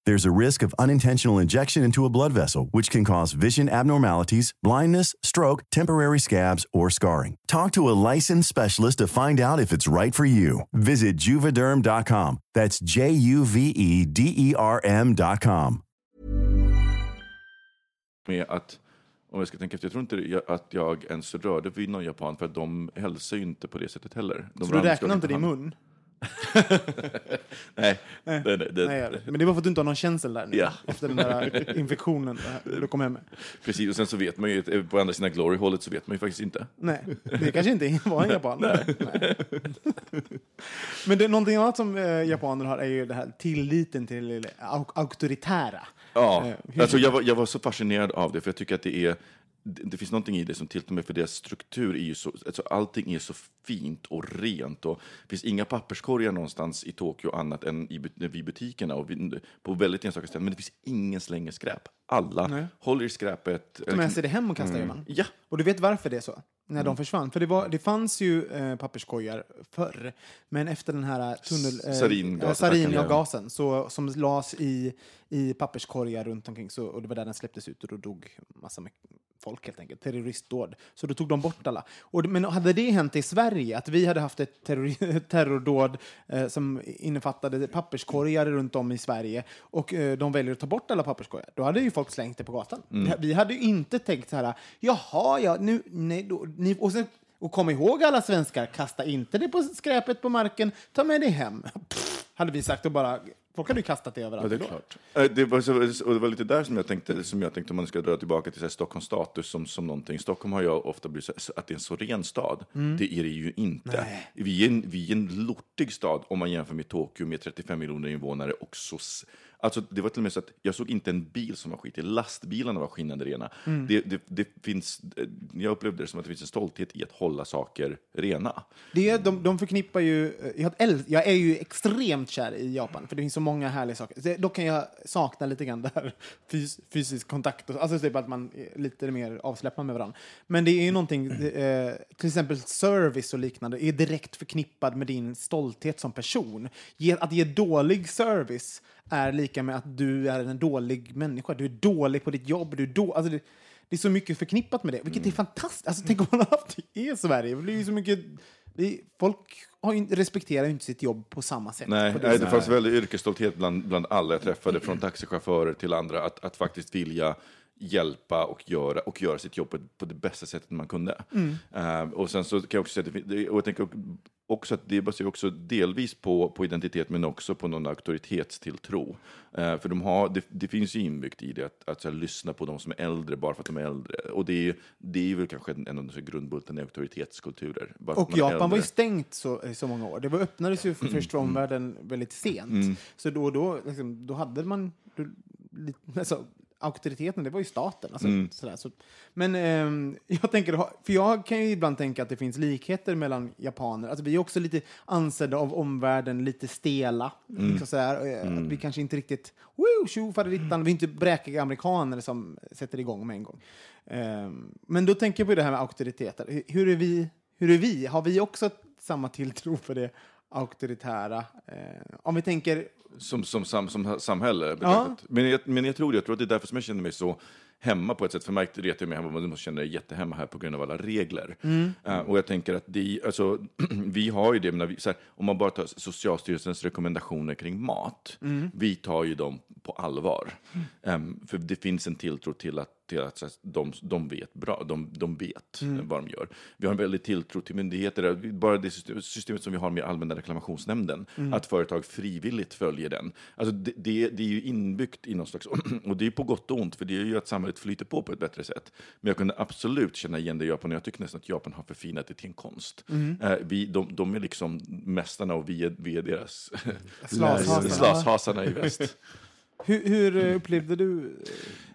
There's a risk of unintentional injection into a blood vessel, which can cause vision abnormalities, blindness, stroke, temporary scabs, or scarring. Talk to a licensed specialist to find out if it's right for you. Visit juvederm.com. That's J U V E D E R M.com. med att, om jag ska tänka efter, jag tror inte att jag ens rörde vid någon japan för att de hälsar ju inte på det sättet heller. De Så du räknar inte din mun? Nej, nej, nej, det, Nej, men det var för att du inte har någon känsel där nu. Ja. Efter den där infektionen det du kom hem med. precis. Och sen så vet man ju, eh, på andra sidan glory-hållet så vet man ju faktiskt inte. Nej, det kanske inte var en japan. Nej. Men det, någonting annat som eh, japaner har är ju det här tilliten till det auk- auktoritära. Ja, Eh, hur- alltså jag, var, jag var så fascinerad av det, för jag tycker att det är det, det finns någonting i det som tilltalar mig, för deras struktur är ju så, alltså allting är så fint och rent och det finns inga papperskorgar någonstans i Tokyo annat än i, vid butikerna och vid, på väldigt enstaka ställen, men det finns ingen slänger skräp. Alla Nej. håller i skräpet. Ta med sig det hem och kasta i man. Ja, Och du vet varför det är så? När de försvann. För det, var, det fanns ju eh, papperskorgar förr. Men efter den här tunnel... Eh, Saringasattacken, eh, saringasen så, som lades i, i papperskorgar runt omkring. Så, och det var där den släpptes ut och då dog massa folk helt enkelt. Terroristdåd. Så då tog de bort alla. Och, men hade det hänt i Sverige, att vi hade haft ett terror, terrordåd eh, som innefattade papperskorgar runt om i Sverige och eh, de väljer att ta bort alla papperskorgar, då hade ju folk slängt det på gatan. Det- Vi hade ju inte tänkt så här, jaha, ja, nu, nej, då, ni, och, sen, och kom ihåg alla svenskar, kasta inte det på skräpet på marken, ta med det hem. Pff, hade vi sagt och bara, folk hade ju kastat det överallt. Ja, det är klart. Eh, Det var, så, och det var lite där som jag tänkte, som jag tänkte om man ska dra tillbaka till så Stockholms status som, som någonting. Stockholm har ju ofta blivit så, att det är en så ren stad. Det är det ju inte. Vi är, en, vi är en lortig stad om man jämför med Tokyo med 35 miljoner invånare och så Alltså, det var till och med så att jag såg inte en bil som var skitig. Lastbilarna var skinnande rena. Det, det, det finns, eh, jag upplevde det som att det finns en stolthet i att hålla saker rena. Det är, de, de förknippar ju... eh, Jag, äl- jag är ju extremt kär i Japan, för det finns så många härliga saker. Det, då kan jag sakna lite grann där fys, fysisk kontakt, och, alltså typ att man är lite mer avsläppad med varandra. Men det är ju någonting, eh, till exempel service och liknande, är direkt förknippad med din stolthet som person. Ge, att ge dålig service är lika med att du är en dålig människa. Du är dålig på ditt jobb. Du är då, alltså det, det är så mycket förknippat med det, vilket är fantastiskt. Alltså, tänk om man har haft det i Sverige. Det ju så mycket, det folk har ju, respekterar ju inte sitt jobb på samma sätt. Nej, På nej, det fanns väldigt yrkesstolthet bland, bland alla jag träffade, från taxichaufförer till andra, att, att faktiskt vilja hjälpa och göra, och göra sitt jobb på, på det bästa sättet man kunde. Eh, och sen så kan jag också säga, det, det- och jag tänker också att det baserar också delvis på, på identitet, men också på någon auktoritetstilltro. Eh, för de har, det, det finns ju inbyggt i det att, att här, lyssna på de som är äldre bara för att de är äldre. Och det är, det är väl kanske en av de grundbulten i auktoritetskulturer. Och Japan var ju. Mm. stängt så, i så många år. Det var, öppnades ju för först för omvärlden väldigt sent. Så då, då, liksom, då hade man... Då, alltså, auktoriteten, det var ju staten. Alltså, Mm. sådär, så, men ehm, jag tänker, för jag kan ju ibland tänka att det finns likheter mellan japaner. Alltså, vi är också lite ansedda av omvärlden, lite stela. Mm. Liksom sådär, eh, Att vi kanske inte riktigt... Woo, tjo, faderittan. Vi är inte bräkiga amerikaner som sätter igång med en gång. Ehm, men då tänker jag på det här med auktoriteter. Hur- Hur är vi? Hur är vi? Har vi också samma tilltro för det auktoritära? Eh, om vi tänker... Som, som, sam, som samhälle. betraktat. Men, jag, men jag tror. Jag tror att det är därför som jag känner mig så hemma på ett sätt. För mig retar jag mig hemma, men måste känna dig jättehemma här på grund av alla regler. Eh, och jag tänker att det, alltså, vi har ju det, men vi, här, om man bara tar Socialstyrelsens rekommendationer kring mat, vi tar ju dem på allvar. Em, för det finns en tilltro till att, till att de, de vet bra, de, de vet eh, vad de gör. Vi har en väldig tilltro till myndigheter, bara det system, systemet som vi har med Allmänna reklamationsnämnden, att företag frivilligt följer den. Alltså det, det, det är ju inbyggt i någon slags, och det är på gott och ont, för det är ju att samhället flyter på på ett bättre sätt. Men jag kunde absolut känna igen det i Japan, och jag tycker nästan att Japan har förfinat det till en konst. Eh, vi, de, de är liksom mästarna och vi är, vi är deras slashasarna i väst. Hur, hur eh, upplevde du...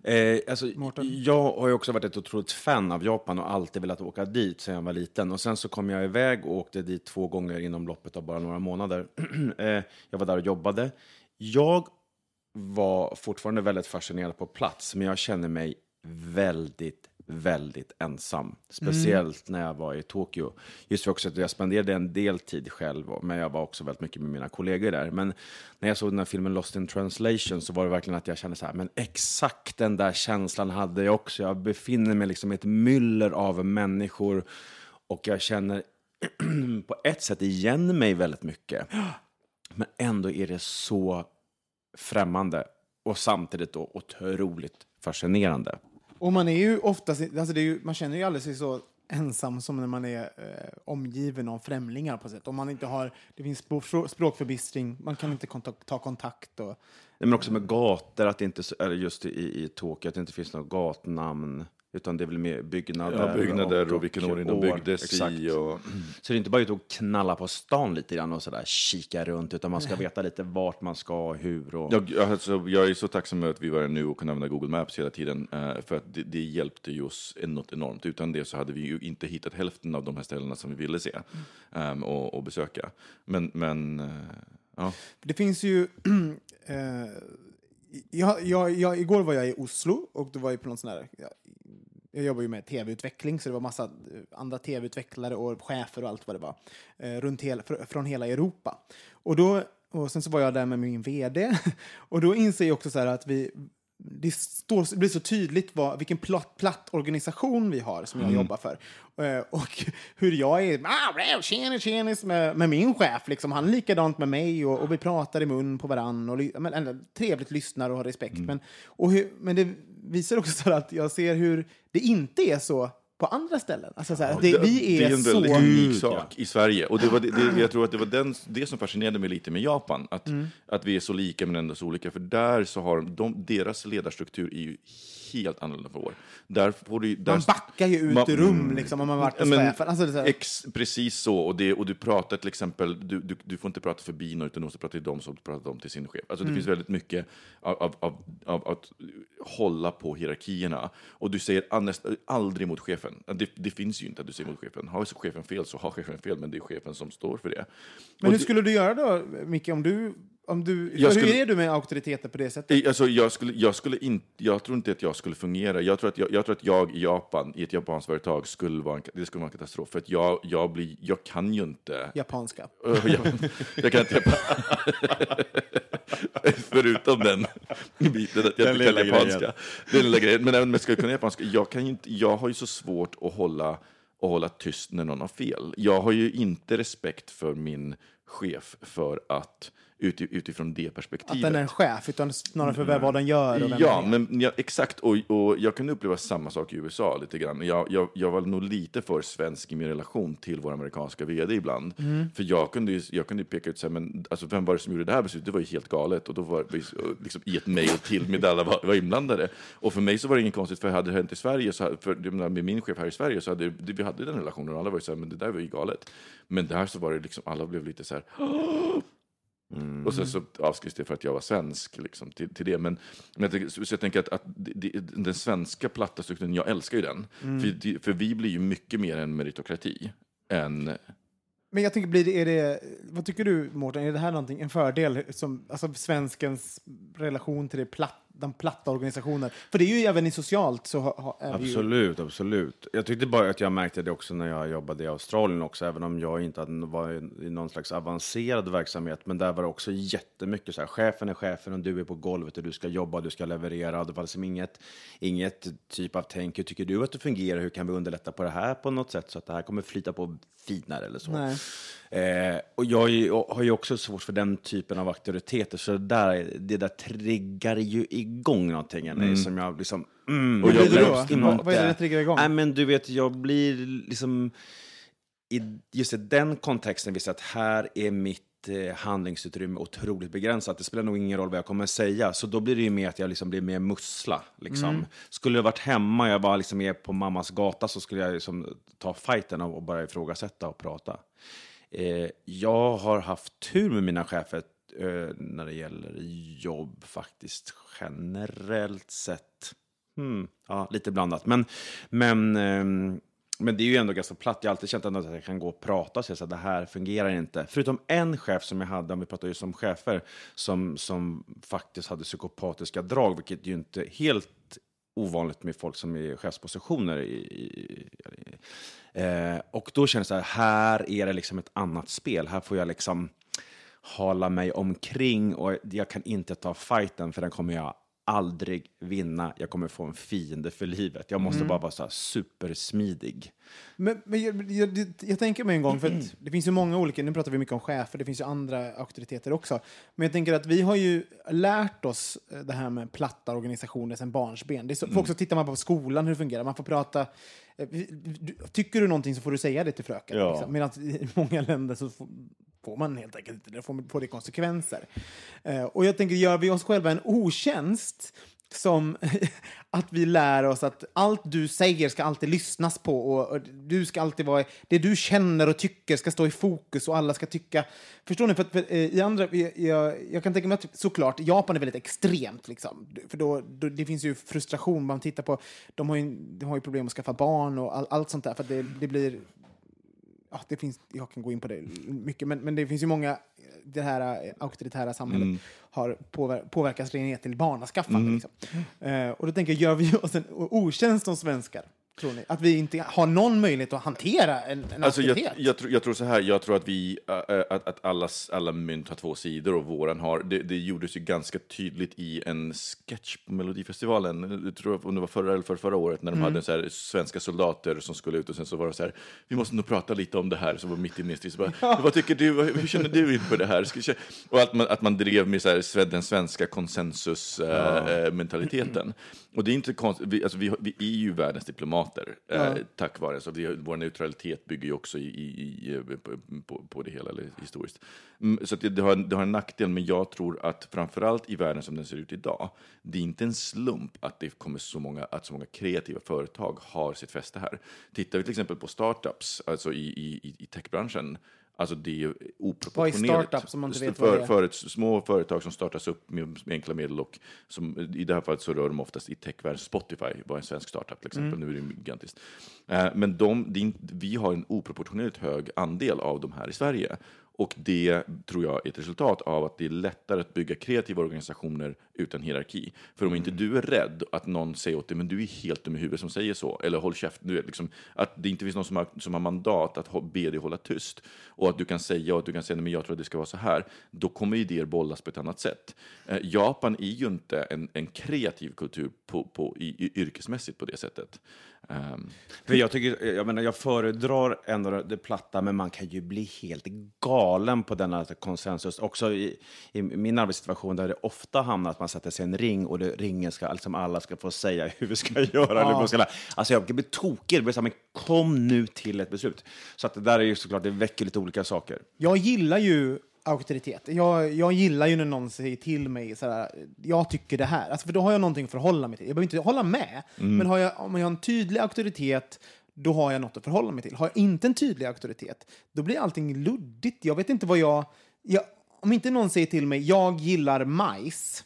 Eh, alltså, Mårten? jag har ju också varit ett otroligt fan av Japan och alltid velat åka dit sedan jag var liten. Och sen så kom jag iväg och åkte dit två gånger inom loppet av bara några månader. eh, jag var där och jobbade. Jag var fortfarande väldigt fascinerad på plats, men jag känner mig väldigt, väldigt ensam. Speciellt när jag var i Tokyo. Just för också att jag spenderade en del tid själv, men jag var också väldigt mycket med mina kollegor där. Men när jag såg den här filmen Lost in translation så var det verkligen att jag kände så här, men exakt den där känslan hade jag också. Jag befinner mig liksom i ett myller av människor och jag känner på ett sätt igen mig väldigt mycket. Men ändå är det så främmande och samtidigt då otroligt fascinerande. Och man är ju oftast, alltså det är ju, man känner ju aldrig sig så ensam som när man är eh, omgiven av främlingar på ett sätt. Om man inte har, det finns språkförbistring, man kan inte kontak- ta kontakt. Och, Nej, men också med gator, att det inte, eller just i, i Tokyo, att det inte finns något gatnamn. Utan det är väl mer byggnader. Ja, byggnader och vilken ordning de byggdes Exakt. i. Och, Så det är inte bara ut och knalla på stan lite grann och sådär kika runt, utan man ska veta lite vart man ska och hur. Och... jag, jag, alltså, jag är så tacksam över att vi var här nu och kunde använda Google Maps hela tiden. eh, för att det, det hjälpte ju oss något enormt. Utan det så hade vi ju inte hittat hälften av de här ställena som vi ville se ehm, och, och besöka. Men, men eh, ja. Det finns ju... eh, jag, jag, jag, igår var jag i Oslo och då var jag på någon sån här... Jag, jobbar ju med tv-utveckling, så det var massa eh, andra tv-utvecklare och chefer och allt vad det var. Eh, runt hel, fr, från hela Europa. Och, då, och sen så var jag där med min vd. Och då inser jag också så här att vi... Det, står, det blir så tydligt vad, vilken platt, platt organisation vi har som jag jobbar för. Eh, och hur jag är ah, tjenis, tjenis med, med min chef. Liksom. Han är likadant med mig och, och vi pratar i mun på varann. Och, men, ändå trevligt lyssnar och har respekt. Men, och hur, men det visar också att jag ser hur det inte är så på andra ställen. Alltså så här, det, vi är, det är en så... väldigt unik sak i Sverige. Och det var det, det, jag tror att det var den, det som fascinerade mig lite med Japan. Att, Mm. att vi är så lika men ändå så olika. För där så har de, deras ledarstruktur är ju helt annorlunda från vår. Där får du, där, Man backar ju ut Man- ur rum liksom, om man varit hos chefen. Alltså, så Ex, precis så. Och, det, och du pratar till exempel, du, du, du får inte prata förbi någon, utan du måste prata till dem som du pratar om till sin chef. Alltså det finns väldigt mycket av, av, av, av att hålla på hierarkierna. Och du säger näst- aldrig mot chefen. Det, det finns ju inte att du säger mot chefen. Har chefen fel så har chefen fel, men det är chefen som står för det. Men Och hur skulle du göra då, Micke, om du... Om du Jag skulle- Hur är du med auktoriteter på det sättet? Alltså, jag, skulle, jag, skulle in, jag tror inte att jag skulle fungera. Jag tror att jag, jag, tror att jag i Japan, i ett japanskt företag, skulle vara en, det skulle vara en katastrof. För att jag, jag, blir, jag kan ju inte... Japanska. jag, jag kan inte... Förutom den biten att jag Den inte kan japanska. grejen. Den lilla grejen. Men även om jag ska kunna japanska, jag, kan ju inte, jag har ju så svårt att hålla, att hålla tyst när någon har fel. Jag har ju inte respekt för min chef för att uti- utifrån det Att perspektivet. den är en chef, utan snarare för vad den gör Ja, den är. men ja, exakt. Och, och jag kunde uppleva samma sak i USA lite grann. Jag, jag, jag var nog lite för svensk i min relation till vår amerikanska vd ibland. Mm. För jag kunde ju jag kunde peka ut, så här, men alltså, vem var det som gjorde det här beslutet? Det var ju helt galet. Och då var liksom, i ett mejl till med alla var, var inblandade. Och för mig så var det inget konstigt, för hade det hänt i Sverige, så, för, med min chef här i Sverige, så hade vi hade den relationen och alla var ju så här, men det där var ju galet. Men där så var det liksom, alla blev lite så här, och sen så avskrivs det för att jag var svensk liksom, till, till det. Men, men jag så så jag tänker att, att det, den svenska platta strukturen, jag älskar ju den. För, det- för vi blir ju mycket mer en meritokrati än... Men jag tänker, blir det, är det, vad tycker du Mårten, är det här någonting, en fördel, som, alltså svenskens relation till det platt, den platta organisationen? För det är ju även i socialt så ha, är vi ju, Absolut, absolut. Jag tyckte bara att jag märkte det också när jag jobbade i Australien också, även om jag inte var i- i någon slags avancerad verksamhet. Men där var det också jättemycket så här, chefen är chefen och du är på golvet och du ska jobba, du ska leverera. Det var liksom inget, inget typ av tänk, hur tycker du att det fungerar, hur kan vi underlätta på det här på något sätt så att det här kommer flyta på finare eller så. Nej. Eh, och jag har ju också svårt för den typen av auktoriteter, så det där, det där triggar ju igång någonting mig som jag liksom... Mm, Och jag blir då? Vad- är det det triggar igång? Nej, men du vet, jag blir liksom... I just i den kontexten visar att här är mitt eh, handlingsutrymme otroligt begränsat. Det spelar nog ingen roll vad jag kommer säga. Så då blir det ju mer att jag liksom blir mer mussla. Liksom. Mm. Skulle jag varit hemma, jag var liksom på mammas gata, så skulle jag liksom ta fighten och och bara ifrågasätta och prata. Eh, jag har haft tur med mina chefer eh, när det gäller jobb faktiskt generellt sett. Hmm, ja, lite blandat. Men, men, eh, men det är ju ändå ganska platt. Jag har alltid känt att jag kan gå och prata och säga att det här fungerar inte. Förutom en chef som jag hade, om vi pratar just om chefer, som, som faktiskt hade psykopatiska drag, vilket ju inte är helt ovanligt med folk som är i chefspositioner. I, i, i, eh, och då känner jag så här, här är det liksom ett annat spel. Här får jag liksom hala mig omkring och jag kan inte ta fighten för den kommer jag aldrig vinna. Jag kommer få en fiende för livet. Jag måste Mm. bara vara så supersmidig. Men, men jag, jag, jag, tänker mig en gång, för att det finns ju många olika, nu pratar vi mycket om chefer, det finns ju andra auktoriteter också. Men jag tänker att vi har ju lärt oss eh, det här med platta organisationer sedan barnsben. Det är så, för också tittar man på skolan hur det fungerar, man får prata eh, Tycker du någonting så får du säga det till fröken. Ja. Liksom. Medan i många länder så får, man helt enkelt inte det, får, får det konsekvenser. Eh, och jag tänker, gör vi oss själva en otjänst som att vi lär oss att allt du säger ska alltid lyssnas på och, och du ska alltid vara, det du känner och tycker ska stå i fokus och alla ska tycka. Förstår ni? För, för, eh, i andra, jag, jag, kan tänka mig att såklart, Japan är väldigt extremt liksom. För då, då, det finns ju frustration, man tittar på, de har ju, de har ju problem att skaffa barn och all, allt sånt där för det, det blir ja, det finns, jag kan gå in på det mycket, men, men det finns ju många, det här eh, auktoritära samhället har påver påverkats ner till barnaskaffande. Liksom. Eh, och då tänker jag, gör vi oss en otjänst som svenskar? Tror ni? Att vi inte har någon möjlighet att hantera en, en Alltså jag, jag, tror, jag tror så här, jag tror att vi, äh, äh, att, att allas, alla mynt har två sidor och våran har, det, det gjordes ju ganska tydligt i en sketch på Melodifestivalen, jag tror om det var förra eller för förra året, när de hade så här, svenska soldater som skulle ut och sen så var det så här, vi måste nog prata lite om det här, som var mitt inne i strid, så bara, vad tycker du, hur känner du inför det här? Och att man, att man drev med så här, den svenska konsensusmentaliteten. Och det är inte konstigt, vi, alltså, vi, vi är ju världens diplomater, eh, tack vare, så vi, vår neutralitet bygger ju också i, i, i, på, på, det hela, eller historiskt. Mm, så det, det, har, det har en nackdel, men jag tror att framförallt i världen som den ser ut idag, det är inte en slump att det kommer så många, att så många kreativa företag har sitt fäste här. Tittar vi till exempel på startups, alltså i, i, i- i techbranschen, Alltså det är oproportionerligt. Vad är startup, som man inte vet vad det är? för, små företag som startas upp med, enkla medel och som, i det här fallet så rör de oftast i techvärlden. Spotify var en svensk startup till exempel, Mm. nu är det gigantiskt. Eh, men de, vi har en oproportionerligt hög andel av de här i Sverige. Och det tror jag är ett resultat av att det är lättare att bygga kreativa organisationer utan hierarki. För om inte du är rädd att någon säger åt dig, men du är helt dum i huvudet som säger så, eller håll käft, du vet, liksom, att det inte finns någon som har, som har mandat att be dig hålla tyst, och att du kan säga och att du kan säga, men jag tror att det ska vara så här, då kommer idéer bollas på ett annat sätt. Eh, Japan är ju inte en, en kreativ kultur på, på, i, i, yrkesmässigt på det sättet. Ehm, För jag, tycker, jag, menar, jag föredrar ändå det platta, men man kan ju bli helt galen på denna konsensus. Också i, i min arbetssituation där det ofta hamnar att man sätter sig i en ring och det, ringen ska, liksom alla ska få säga hur vi ska göra. Eller vad vi ska, alltså jag blir tokig. Det blir så här, men kom nu till ett beslut. Så att det där är ju såklart, det väcker lite olika saker. Jag gillar ju auktoritet. Jag, jag gillar ju när någon säger till mig sådär, jag tycker det här. Alltså, för då har jag någonting att förhålla mig till. Jag behöver inte hålla med, men har jag, om jag har en tydlig auktoritet då har jag något att förhålla mig till. Har jag inte en tydlig auktoritet, då blir allting luddigt. Jag vet inte vad jag... jag om inte någon säger till mig, jag gillar majs,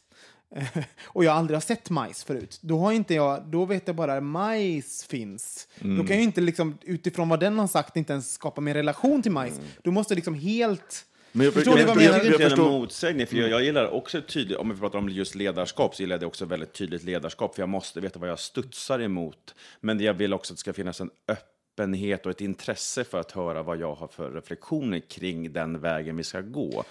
och jag aldrig har sett majs förut, då, har inte jag, då vet jag bara att majs finns. Då kan jag ju inte liksom, utifrån vad den har sagt inte ens skapa min relation till majs. Då måste jag liksom helt... Men jag, Förstår ni vad jag Jag menar? tycker inte det är en förstår- motsägning, för jag, jag gillar också tydligt, om vi pratar om just ledarskap, så gillar jag det också väldigt tydligt ledarskap, för jag måste veta vad jag studsar emot. Men jag vill också att det ska finnas en öppenhet och ett intresse för att höra vad jag har för reflektioner kring den vägen vi ska gå.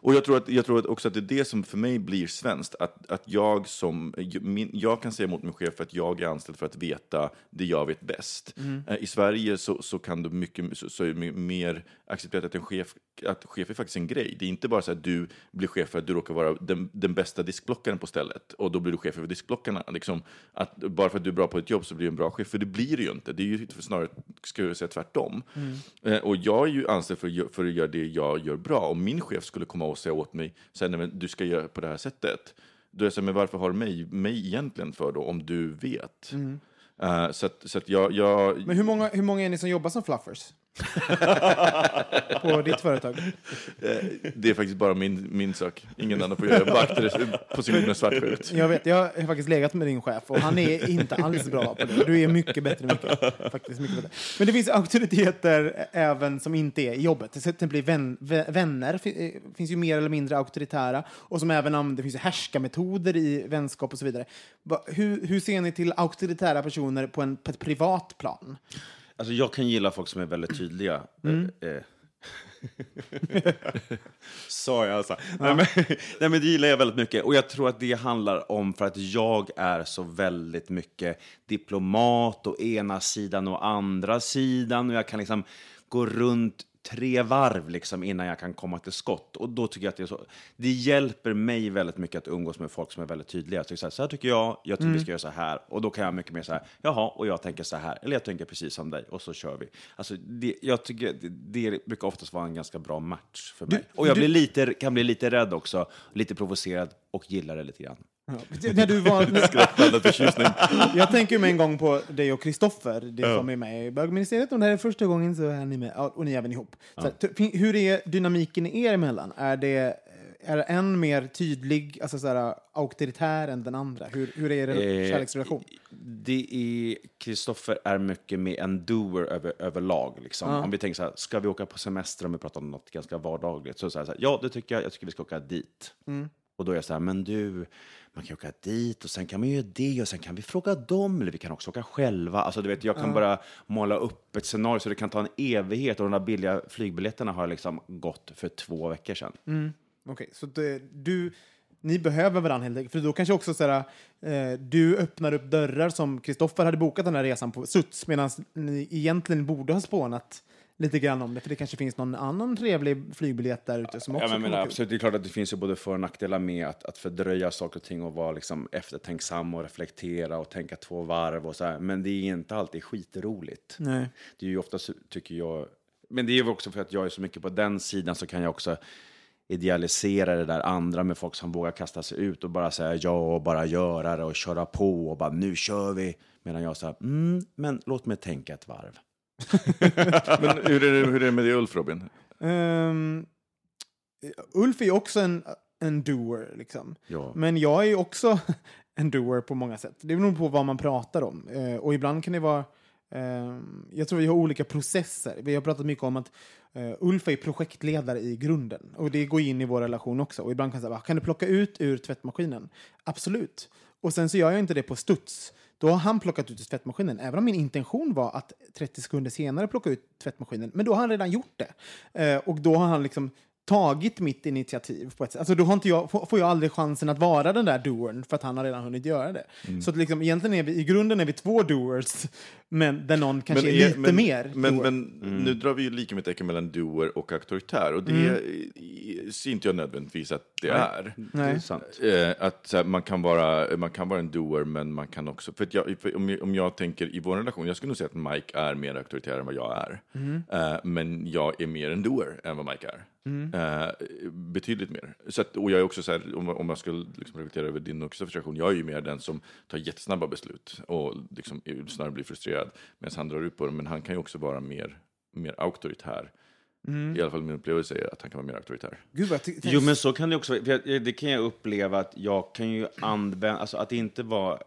Och jag tror, att, jag tror också att det är det som för mig blir svenskt. Att, att jag som, min, jag kan säga mot min chef att jag är anställd för att veta det jag vet bäst. Eh, I Sverige så, så kan du mycket, så, så är det mer accepterat att en chef, att chef är faktiskt en grej. Det är inte bara så att du blir chef för att du råkar vara den, den bästa diskblockaren på stället och då blir du chef över diskblockarna. Liksom, att bara för att du är bra på ett jobb så blir du en bra chef, för det blir du ju inte. Det är ju snarare, ska jag säga, tvärtom. Eh, och jag är ju anställd för, för att göra det jag gör bra. Om min chef skulle komma och säga åt mig, säga, nej, men du ska göra på det här sättet. Då är jag så här, men varför har du mig, mig egentligen för då, om du vet? Eh, så att, så att jag, jag, Men hur många, hur många är ni som jobbar som fluffers? På ditt företag? eh, det är faktiskt bara min, min sak. Ingen annan får göra vakter positionen svartsjukt. Jag vet, jag har faktiskt legat med din chef och han är inte alls bra på det. Du är mycket bättre, mycket, faktiskt mycket bättre. Men det finns auktoriteter även som inte är jobbet. Till exempel vän, vä- vänner eh, finns ju mer eller mindre auktoritära och som även använder, det finns härskarmetoder i vänskap och så vidare. Hur, hur ser ni till auktoritära personer på, en, på ett privat plan? Alltså jag kan gilla folk som är väldigt tydliga. Mm. Eh, eh. Sorry alltså. Nej, men, nej men det gillar jag väldigt mycket. Och jag tror att det handlar om för att jag är så väldigt mycket diplomat å ena sidan och andra sidan. Och jag kan liksom gå runt tre varv liksom innan jag kan komma till skott. Och då tycker jag att det så. Det hjälper mig väldigt mycket att umgås med folk som är väldigt tydliga. Så, här, så här tycker jag, jag tycker vi ska göra så här. Och då kan jag mycket mer så här, jaha, och jag tänker så här. Eller jag tänker precis som dig, och så kör vi. Alltså, det, jag tycker det, det brukar oftast vara en ganska bra match för mig. och jag blir lite, kan bli lite rädd också, lite provocerad och gillar det lite grann. Ja, när du var, förtjusning. jag tänker med en gång på dig och Kristoffer, det som är med i bögministeriet. Om det här är första gången så är ni med, ja, och ni är även ihop. Här, ty- hur är dynamiken er emellan? Är det är en mer tydlig, alltså så här, auktoritär än den andra? Hur, hur är er Eh, kärleksrelation? Det är, Kristoffer är mycket med en doer över, överlag. Liksom. Om vi tänker så här, ska vi åka på semester om vi pratar om något ganska vardagligt? Så, så, här, så här, ja, det tycker jag, jag tycker vi ska åka dit. Och då är jag så här, men du, man kan åka dit och sen kan man göra det och sen kan vi fråga dem eller vi kan också åka själva. Alltså du vet, jag kan bara måla upp ett scenario så det kan ta en evighet och de där billiga flygbiljetterna har liksom gått för två veckor sedan. Okej, så det, du, ni behöver varandra helt enkelt. För då kanske också så här, eh, du öppnar upp dörrar som Kristoffer hade bokat den här resan på Suts medan ni egentligen borde ha spånat lite grann om det. För det kanske finns någon annan trevlig flygbiljett där ute som också Ja, men, men absolut, det är klart att det finns ju både för och nackdelar med att, att fördröja saker och ting och vara liksom eftertänksam och reflektera och tänka två varv och så här. Men det är inte alltid skitroligt. Nej. Det är ju ofta, tycker jag, men det är ju också för att jag är så mycket på den sidan så kan jag också idealisera det där andra med folk som vågar kasta sig ut och bara säga ja och bara göra det och köra på och bara nu kör vi. Medan jag säger mm, men låt mig tänka ett varv. Men hur är, det, hur är det med dig Ulf, Robin? Ehm, Ulf är ju också en, en doer, liksom. Ja. Men jag är ju också en doer på många sätt. Det beror på vad man pratar om. Eh, och ibland kan det vara... ehm, jag tror vi har olika processer. Vi har pratat mycket om att eh, Ulf är projektledare i grunden. Och det går in i vår relation också. Och ibland kan jag säga, kan du plocka ut ur tvättmaskinen? Absolut. Och sen så gör jag inte det på studs. Då har han plockat ut tvättmaskinen, även om min intention var att 30 sekunder senare plocka ut tvättmaskinen. Men då har han redan gjort det. Eh, och då har han liksom tagit mitt initiativ på ett sätt. Alltså då har inte jag, får jag aldrig chansen att vara den där doern för att han har redan hunnit göra det. Mm. Så att liksom, egentligen är vi, i grunden är vi två doers, men där någon kanske är, lite men, mer Men, doer. men nu drar vi ju lika tecken mellan doer och auktoritär. Och det i- ser inte jag nödvändigtvis att det är. Det är sant. Eh, att så här, man, kan vara, man kan vara en doer, men man kan också... För, att jag, för om, jag, om jag tänker i vår relation, jag skulle nog säga att Mike är mer auktoritär än vad jag är. Eh, men jag är mer en doer än vad Mike är. Eh, betydligt mer. Så att, och jag är också så här, om, om jag skulle liksom reflektera över din och Kristoffers relation, jag är ju mer den som tar jättesnabba beslut och liksom snarare blir frustrerad medan han drar ut på det. Men han kan ju också vara mer, mer auktoritär. I alla fall min upplevelse är att han kan vara mer auktoritär. Gud, vad Jo, men så kan det också vara. Det kan jag uppleva att jag kan ju använda, alltså att inte vara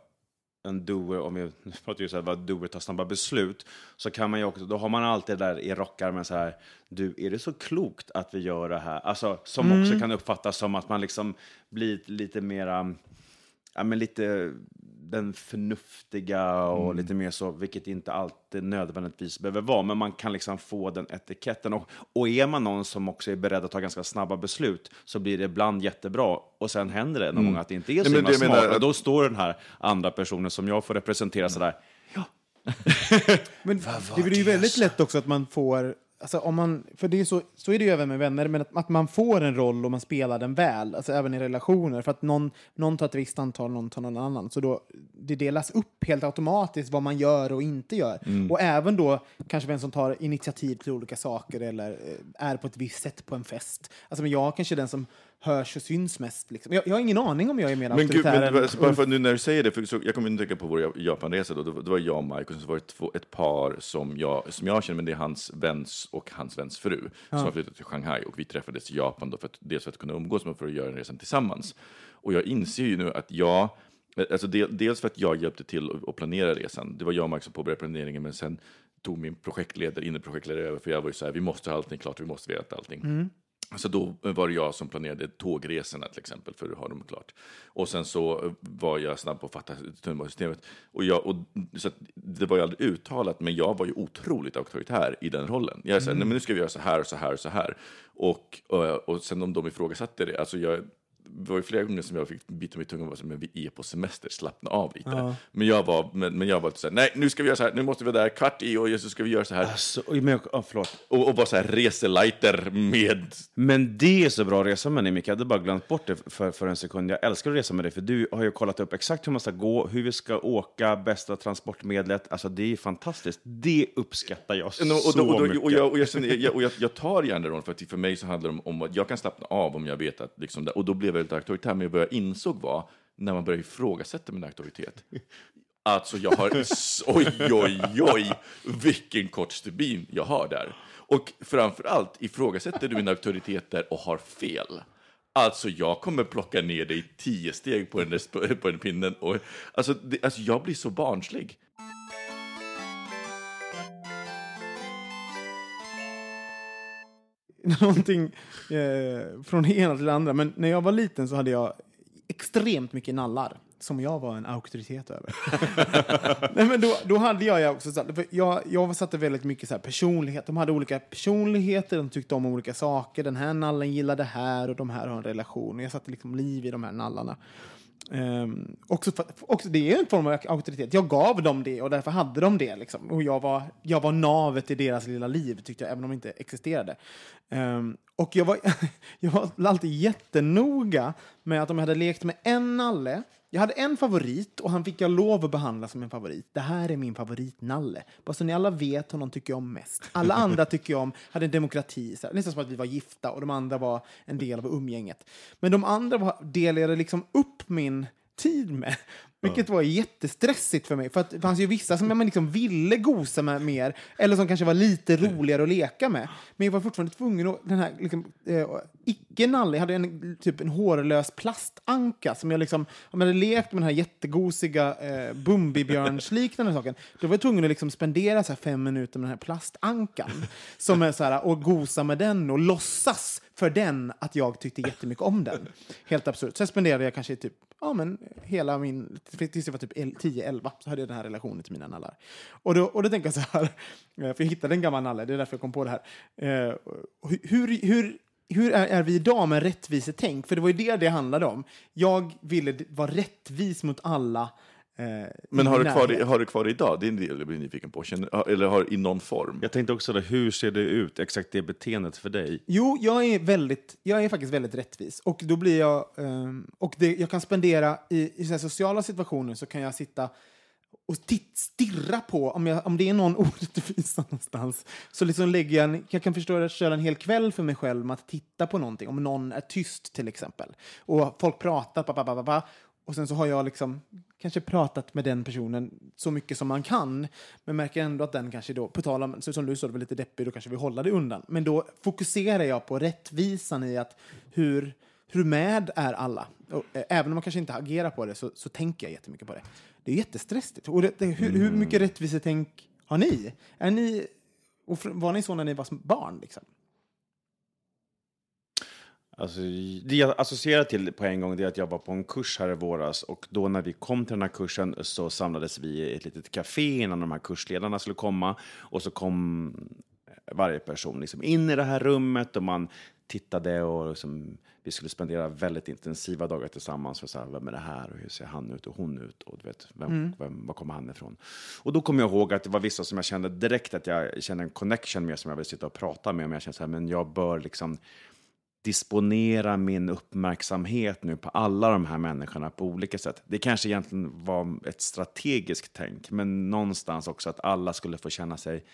en doer, om nu pratar ju så här, vad doer tar snabba beslut, så kan man ju också, då har man alltid det där i rockarmen så här, du, är det så klokt att vi gör det här? Alltså, som också kan uppfattas som att man liksom blir lite mera, ja men lite den förnuftiga och lite mer så, vilket inte alltid nödvändigtvis behöver vara, men man kan liksom få den etiketten. Och, och är man någon som också är beredd att ta ganska snabba beslut så blir det ibland jättebra. Och sen händer det någon gång att det inte är så men himla smart. menar Och då står den här andra personen som jag får representera sådär, Men det blir ju väldigt lätt också att man får, alltså om man, för det är så, så är det ju även med vänner, men att, att man får en roll och man spelar den väl, alltså även i relationer, för att någon, någon tar ett visst antal, någon tar någon annan. Så då, det delas upp helt automatiskt vad man gör och inte gör. Och även då kanske vem som tar initiativ till olika saker eller eh, är på ett visst sätt på en fest. Alltså men jag kanske är den som hörs och syns mest. Liksom. Jag, jag har ingen aning om jag är mer Men gud, auktoritär men, än bara för nu när du säger det, för så, jag kommer att tänka på vår Japanresa, då, det var jag och Mike och så var det två, ett par som jag, som jag känner, men det är hans väns och hans väns fru som har flyttat till Shanghai och vi träffades i Japan då för att, dels för att kunna umgås men för att göra den resan tillsammans. Och jag inser ju nu att jag, alltså del, dels för att jag hjälpte till att- planera resan, det var jag och Mike som påbörjade planeringen, men sen tog min projektledare, inne projektledare över, för jag var ju så här, vi måste ha allting klart, vi måste veta allting. Så då var det jag som planerade tågresorna till exempel, för att ha dem klart. Och sen så var jag snabb på att fatta tunnelbanesystemet. Och jag, och, så det var ju aldrig uttalat, men jag var ju otroligt auktoritär i den rollen. Jag sa, Mm. nej men nu ska vi göra så här och så här och så här. Och, och, och sen om de ifrågasatte det, alltså jag, var ju flera gånger som jag fick bita mig i tungan och så, men vi är på semester, slappna av lite. Men jag var, men, men jag var så här, nej nu ska vi göra så här, nu måste vi vara där kvart i och så ska vi göra så här. Alltså, men oh, förlåt. Och, och vara så här reselighter med Men det är så bra att resa med dig, Micke. Jag hade bara glömt bort det för, för en sekund. Jag älskar att resa med dig, för du har ju kollat upp exakt hur man ska gå, hur vi ska åka, bästa transportmedlet. Alltså, det är fantastiskt. Det uppskattar jag så mycket. och, jag, och, jag, jag, jag, tar gärna rollen, för för mig så handlar det om, om att jag kan slappna av om jag vet att, liksom, det- och då blev jag lite auktoritär, men vad jag insåg var, när man började ifrågasätta min auktoritet, alltså jag har, oj, oj, oj, vilken kort stubin jag har där. Och framför allt, ifrågasätter du min auktoritet där och har fel, Alltså jag kommer plocka ner dig tio steg på den, där, på den pinnen. Och, alltså, det, alltså jag blir så barnslig. någonting eh, från det ena till det andra. Men när jag var liten så hade jag extremt mycket nallar som jag var en auktoritet över. Nej, men då, då hade jag också, för jag, jag satte väldigt mycket så här personlighet. De hade olika personligheter, de tyckte om olika saker. Den här nallen gillar det här och de här har en relation. Jag satte liksom liv i de här nallarna. Um, också, för, också, det är en form av auktoritet. Jag gav dem det och därför hade de det. Liksom. Och jag var, jag var navet i deras lilla liv, tyckte jag, även om de inte existerade. Um, och jag var, jag var alltid jättenoga med att om jag hade lekt med en nalle, jag hade en favorit och han fick jag lov att behandla som en favorit. Det här är min favoritnalle. Bara så ni alla vet honom tycker jag om mest. Alla andra tycker jag om, hade en demokrati, så här, nästan som att vi var gifta och de andra var en del av umgänget. Men de andra var, delade liksom upp min tid med. Vilket var jättestressigt för mig. För att det fanns ju vissa som jag liksom ville gosa med mer, eller som kanske var lite roligare att leka med. Men jag var fortfarande tvungen att, den här liksom, eh, icke-nalle, jag hade en, typ en hårlös plastanka som jag liksom, om jag hade lekt med den här jättegosiga eh, Bumbibjörns-liknande saken, då var jag tvungen att liksom spendera så fem minuter med den här plastankan. som är så här, och gosa med den och låtsas för den att jag tyckte jättemycket om den. Helt absurt. Sen spenderade jag kanske typ, ja men hela min, tills jag var typ 10-11 så hade jag den här relationen till mina nallar. Och då, och då tänker jag så här, eh, för jag hittade en gammal nalle, det är därför jag kom på det här. Eh, hur, hur, hur är, är vi idag med rättvisetänk? För det var ju det det handlade om. Jag ville vara rättvis mot alla. Eh, Men har du, kvar, det- har du kvar det idag? Det är en del jag blir nyfiken på. Känner, eller har i någon form? Jag tänkte också, hur ser det ut, exakt det beteendet för dig? Jo, jag är, väldigt, jag är faktiskt väldigt rättvis. Och då blir jag... ehm, och det, jag kan spendera i, i så här sociala situationer så kan jag sitta och titt, stirra på, om, jag, om det är någon orättvisa någonstans, så liksom lägger jag, en, jag kan förstå att köra en hel kväll för mig själv med att titta på någonting. Om någon är tyst till exempel. Och folk pratar, pa, pa, pa, pa, och sen så har jag liksom kanske pratat med den personen så mycket som man kan, men märker ändå att den kanske då, på tal om, som du sa, det var lite deppig, då kanske vi håller det undan. Men då fokuserar jag på rättvisan i att hur, hur med är alla? Och, eh, även om man kanske inte agerar på det så, så tänker jag jättemycket på det. Det är jättestressigt. Och det, det, hur, hur mycket rättvisetänk har ni? Är ni och var ni så när ni var barn? Liksom? Alltså, det jag associerar till på en gång det är att jag var på en kurs här i våras och då när vi kom till den här kursen så samlades vi i ett litet café innan de här kursledarna skulle komma och så kom varje person liksom in i det här rummet och man tittade och liksom, vi skulle spendera väldigt intensiva dagar tillsammans. För så här, vem är det här och hur ser han ut och hon ut och du vet, vem, vem, var kommer han ifrån? Och då kom jag ihåg att det var vissa som jag kände direkt att jag kände en connection med som jag vill sitta och prata med. Men jag kände så här, men jag bör liksom disponera min uppmärksamhet nu på alla de här människorna på olika sätt. Det kanske egentligen var ett strategiskt tänk, men någonstans också att alla skulle få känna sig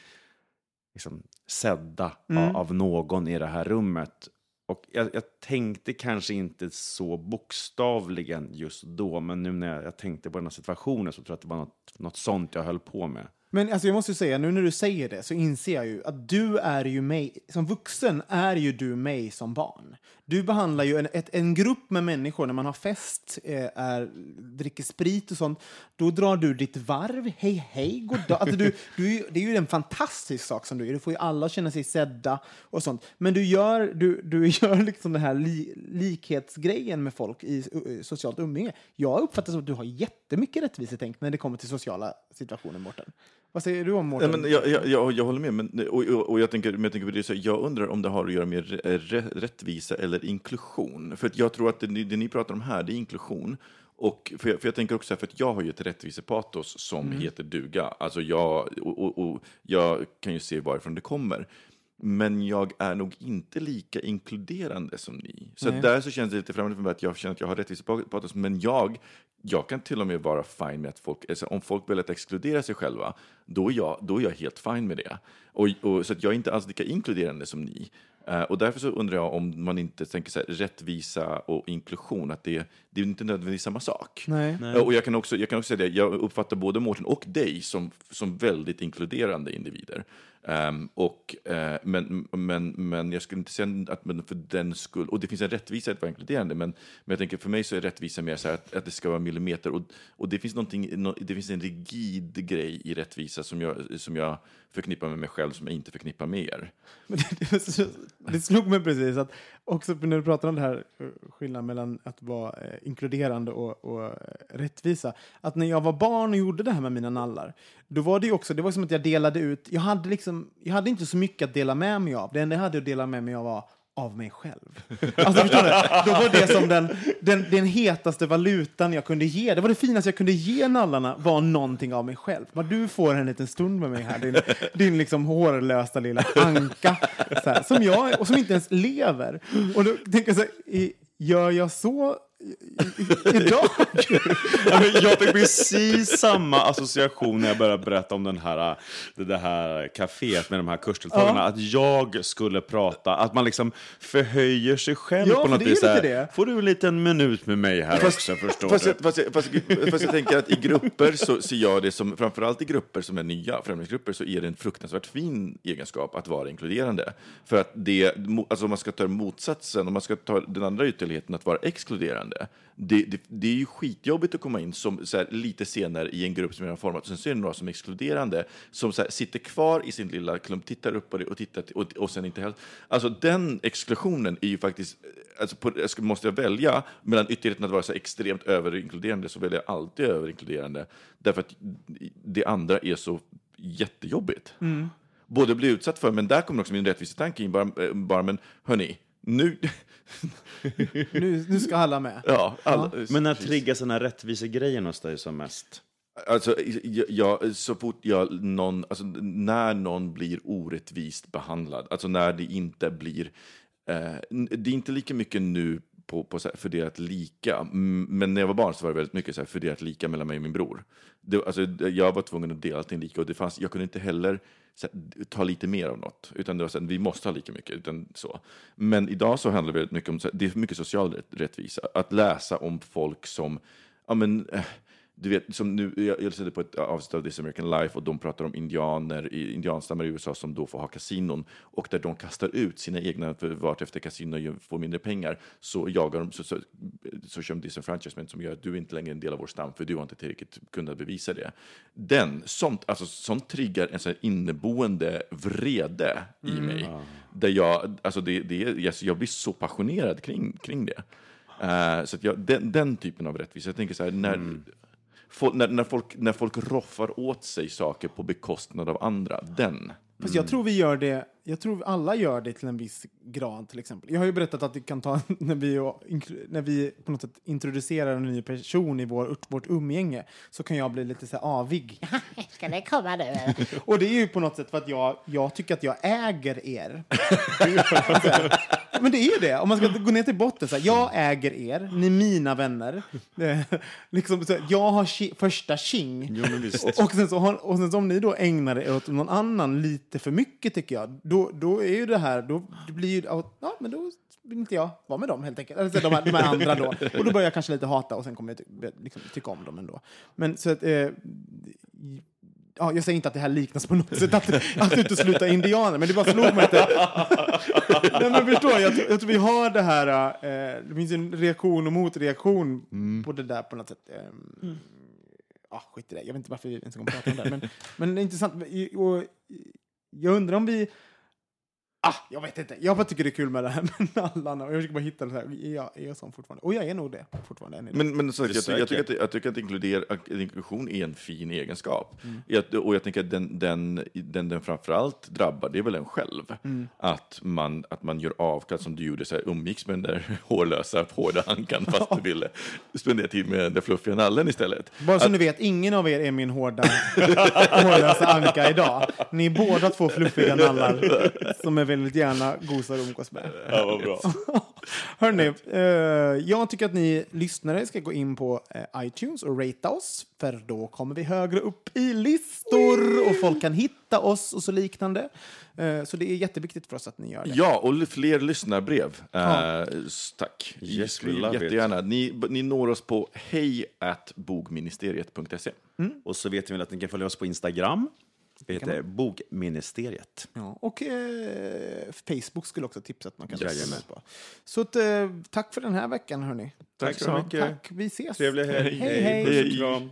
liksom, sedda Mm. av, någon i det här rummet. Och jag, jag tänkte kanske inte så bokstavligen just då, men nu när jag, jag tänkte på den här situationen så tror jag att det var något, något sånt jag höll på med. Men alltså jag måste ju säga, nu när du säger det så inser jag ju att du är ju mig, som vuxen är ju du mig som barn. Du behandlar ju en, ett, en grupp med människor, när man har fest, eh, är, dricker sprit och sånt, då drar du ditt varv, hej hej, god dag. Alltså du, du, det är ju en fantastisk sak som du gör, du får ju alla att känna sig sedda och sånt. Men du gör, du, du gör liksom den här li, likhetsgrejen med folk i uh, socialt umgänge. Jag uppfattar som att du har jättemycket rättvisetänk när det kommer till sociala situationer, Mårten. Vad säger du om Ja, Mårten? men jag, jag, jag, håller med, men, och, och, och jag, tänker, men jag tänker på det, så jag undrar om det har att göra med rä- rättvisa eller inklusion. För att jag tror att det, ni- det ni pratar om här, det är inklusion. Och för, jag, för jag tänker också, för att jag har ju ett rättvisepatos som heter duga. Alltså jag, och, och, och jag kan ju se varifrån det kommer. Men jag är nog inte lika inkluderande som ni. Så Nej. där så känns det lite främmande för mig att jag känner att jag har rättvisepatos, men jag, jag kan till och med vara fine med att folk, alltså om folk väljer att exkludera sig själva, då är jag, då är jag helt fine med det. Och, och, så att jag är inte alls lika inkluderande som ni. Eh, och därför så undrar jag om man inte tänker så här, rättvisa och inklusion, att det, det är inte nödvändigtvis samma sak. Nej. Eh, Och jag kan också, jag kan också säga det, jag uppfattar både Mårten och dig som, som väldigt inkluderande individer. Um, och, uh, men, men, men jag skulle inte säga att men för den skull, och det finns en rättvisa i att vara inkluderande, men, men jag tänker för mig så är rättvisa mer så här att, att det ska vara millimeter, och, och det, finns no, det finns en rigid grej i rättvisa som jag, som jag förknippar med mig själv, som jag inte förknippar med er. Men det, det, det slog mig precis att också när du pratar om det här eh, skillnaden mellan att vara eh, inkluderande och, och rättvisa. Att när jag var barn och gjorde det här med mina nallar, då var det ju också, det var som att jag delade ut, jag hade liksom, jag hade inte så mycket att dela med mig av. Det enda jag hade att dela med mig av var av mig själv. Alltså förstår du? Då var det som den, den, den hetaste valutan jag kunde ge. Det var det finaste jag kunde ge nallarna var någonting av mig själv. Vad du får en liten stund med mig här, din, din liksom hårlösa lilla anka. Så här, som jag, och som inte ens lever. Och då tänker jag så här, gör jag så idag? Ja, jag fick precis samma association när jag började berätta om den här, det, här kaféet med de här kursdeltagarna. Att jag skulle prata, att man liksom förhöjer sig själv Ja, på något vis. Får du en liten minut med mig här också, förstår Fast du? fast, fast, fast jag tänker att i grupper så ser jag det som, framförallt i grupper som är nya, främlingsgrupper, så är det en fruktansvärt fin egenskap att vara inkluderande. För att det, alltså om man ska ta motsatsen, om man ska ta den andra ytterligheten att vara exkluderande, det, det, det är ju skitjobbigt att komma in som, här, lite senare i en grupp som redan format, sen så är det några som är exkluderande, som här, sitter kvar i sin lilla klump, tittar upp på det och tittar, och, och sen inte heller... Alltså den exklusionen är ju faktiskt alltså på, jag måste jag välja mellan ytterligheten att vara så extremt överinkluderande så väljer jag alltid överinkluderande. Därför att det andra är så jättejobbigt. Både bli utsatt för, men där kommer också min rättvisetanke in. Bara, eh, bara men hörni, nu... Nu, nu ska alla med. ja, alla, Men när triggas den här rättvisegrejen hos dig som mest? Alltså, jag, jag, så fort jag, någon, alltså, när någon blir orättvist behandlad, alltså när det inte blir... Eh, det är inte lika mycket nu på, på så här, fördelat lika, men när jag var barn så var det väldigt mycket så här, fördelat lika mellan mig och min bror. Det, alltså, jag var tvungen att dela allting lika och det fanns, jag kunde inte heller här, ta lite mer av något, utan det var så här, vi måste ha lika mycket. Utan så. Men idag så handlar det väldigt mycket om, så här, det är mycket social rättvisa, att läsa om folk som, ja men, eh, du vet, som nu, jag, lyssnade på ett avsnitt av This American Life och de pratar om indianer, i- indianstammar i USA som då får ha kasinon och där de kastar ut sina egna, för vart efter kasino ju får mindre pengar, så jagar de, så, så, så kör de disenfranchisement som gör att du inte längre är en del av vår stam för du har inte tillräckligt kunnat bevisa det. Den, sånt, alltså, sånt triggar en sån inneboende vrede i mig. Där jag, alltså det, det, är- jag, blir så passionerad kring, kring det. Eh, så att jag, den, den typen av rättvisa, jag tänker så här, när, Folk, när, när, folk, när folk roffar åt sig saker på bekostnad av andra, den. Fast jag tror vi gör det, jag tror alla gör det till en viss grad till exempel. Jag har ju berättat att det kan ta, när vi, när vi på något sätt introducerar en ny person i vår, vårt umgänge, så kan jag bli lite så här avig. Ska det komma nu? Och det är ju på något sätt för att jag, jag tycker att jag äger er. Men det är ju det, om man ska gå ner till botten. Så här, jag äger er, ni är mina vänner. Liksom, så här, jag har ki- första tjing. Och, och, sen så har, och sen så om ni då ägnar er åt någon annan lite för mycket, tycker jag, då, då är ju det här, då det blir ju, ja men då vill inte jag vara med dem helt enkelt. Eller så de, här, de här andra då. Och då börjar jag kanske lite hata och sen kommer jag ty, liksom, tycka om dem ändå. Men så att, eh, ja, jag säger inte att det här liknas på något sätt att, att utesluta indianer, men det bara slog mig att det... Nej, men förstår, jag, tror- jag tror vi har det här, eh, det finns en reaktion och motreaktion på det där på något sätt. Eh, ah, skit i det, jag vet inte varför vi ens en gång pratar om det, men, men det är intressant. Och, jag undrar om vi... Ah, jag vet inte. Jag bara tycker det är kul med det här med nallarna. Och jag försöker bara hitta det här. Är jag, är jag sån fortfarande? Och jag är nog det fortfarande. än idag. Men, men så, jag, du ty- jag, tycker att, jag tycker att, inkludera, att inklusion är en fin egenskap. Mm. Jag, och jag tänker att den, den, den, den framförallt drabbar, det är väl en själv. Mm. Att, man, att man gör avkall, som du gjorde, så här, umgicks med den där hårlösa, hårda ankan fast du ville spendera tid med den där fluffiga nallen istället. Bara så ni vet, ingen av er är min hårda, hårlösa anka idag. Ni är båda två fluffiga nallar som är väldigt gärna gosar och umgås med. Ja, vad bra. Hörrni, eh, jag tycker att ni lyssnare ska gå in på eh, iTunes och rata oss, för då kommer vi högre upp i listor och folk kan hitta oss och så liknande. Eh, så det är jätteviktigt för oss att ni gör det. Ja, och fler lyssnarbrev. Ja. Eh, tack. Yes, we it. Jättegärna. Ni, ni når oss på hej bogministeriet.se. Och så vet ni väl att ni kan följa oss på Instagram. Det heter Bogministeriet. Ja, och eh, Facebook skulle också tipsa att man kan lyssna på. Så att, eh, tack för den här veckan, hörni. Tack så mycket. Tack, vi ses. Trevlig helg. Hej, hej. Puss och kram.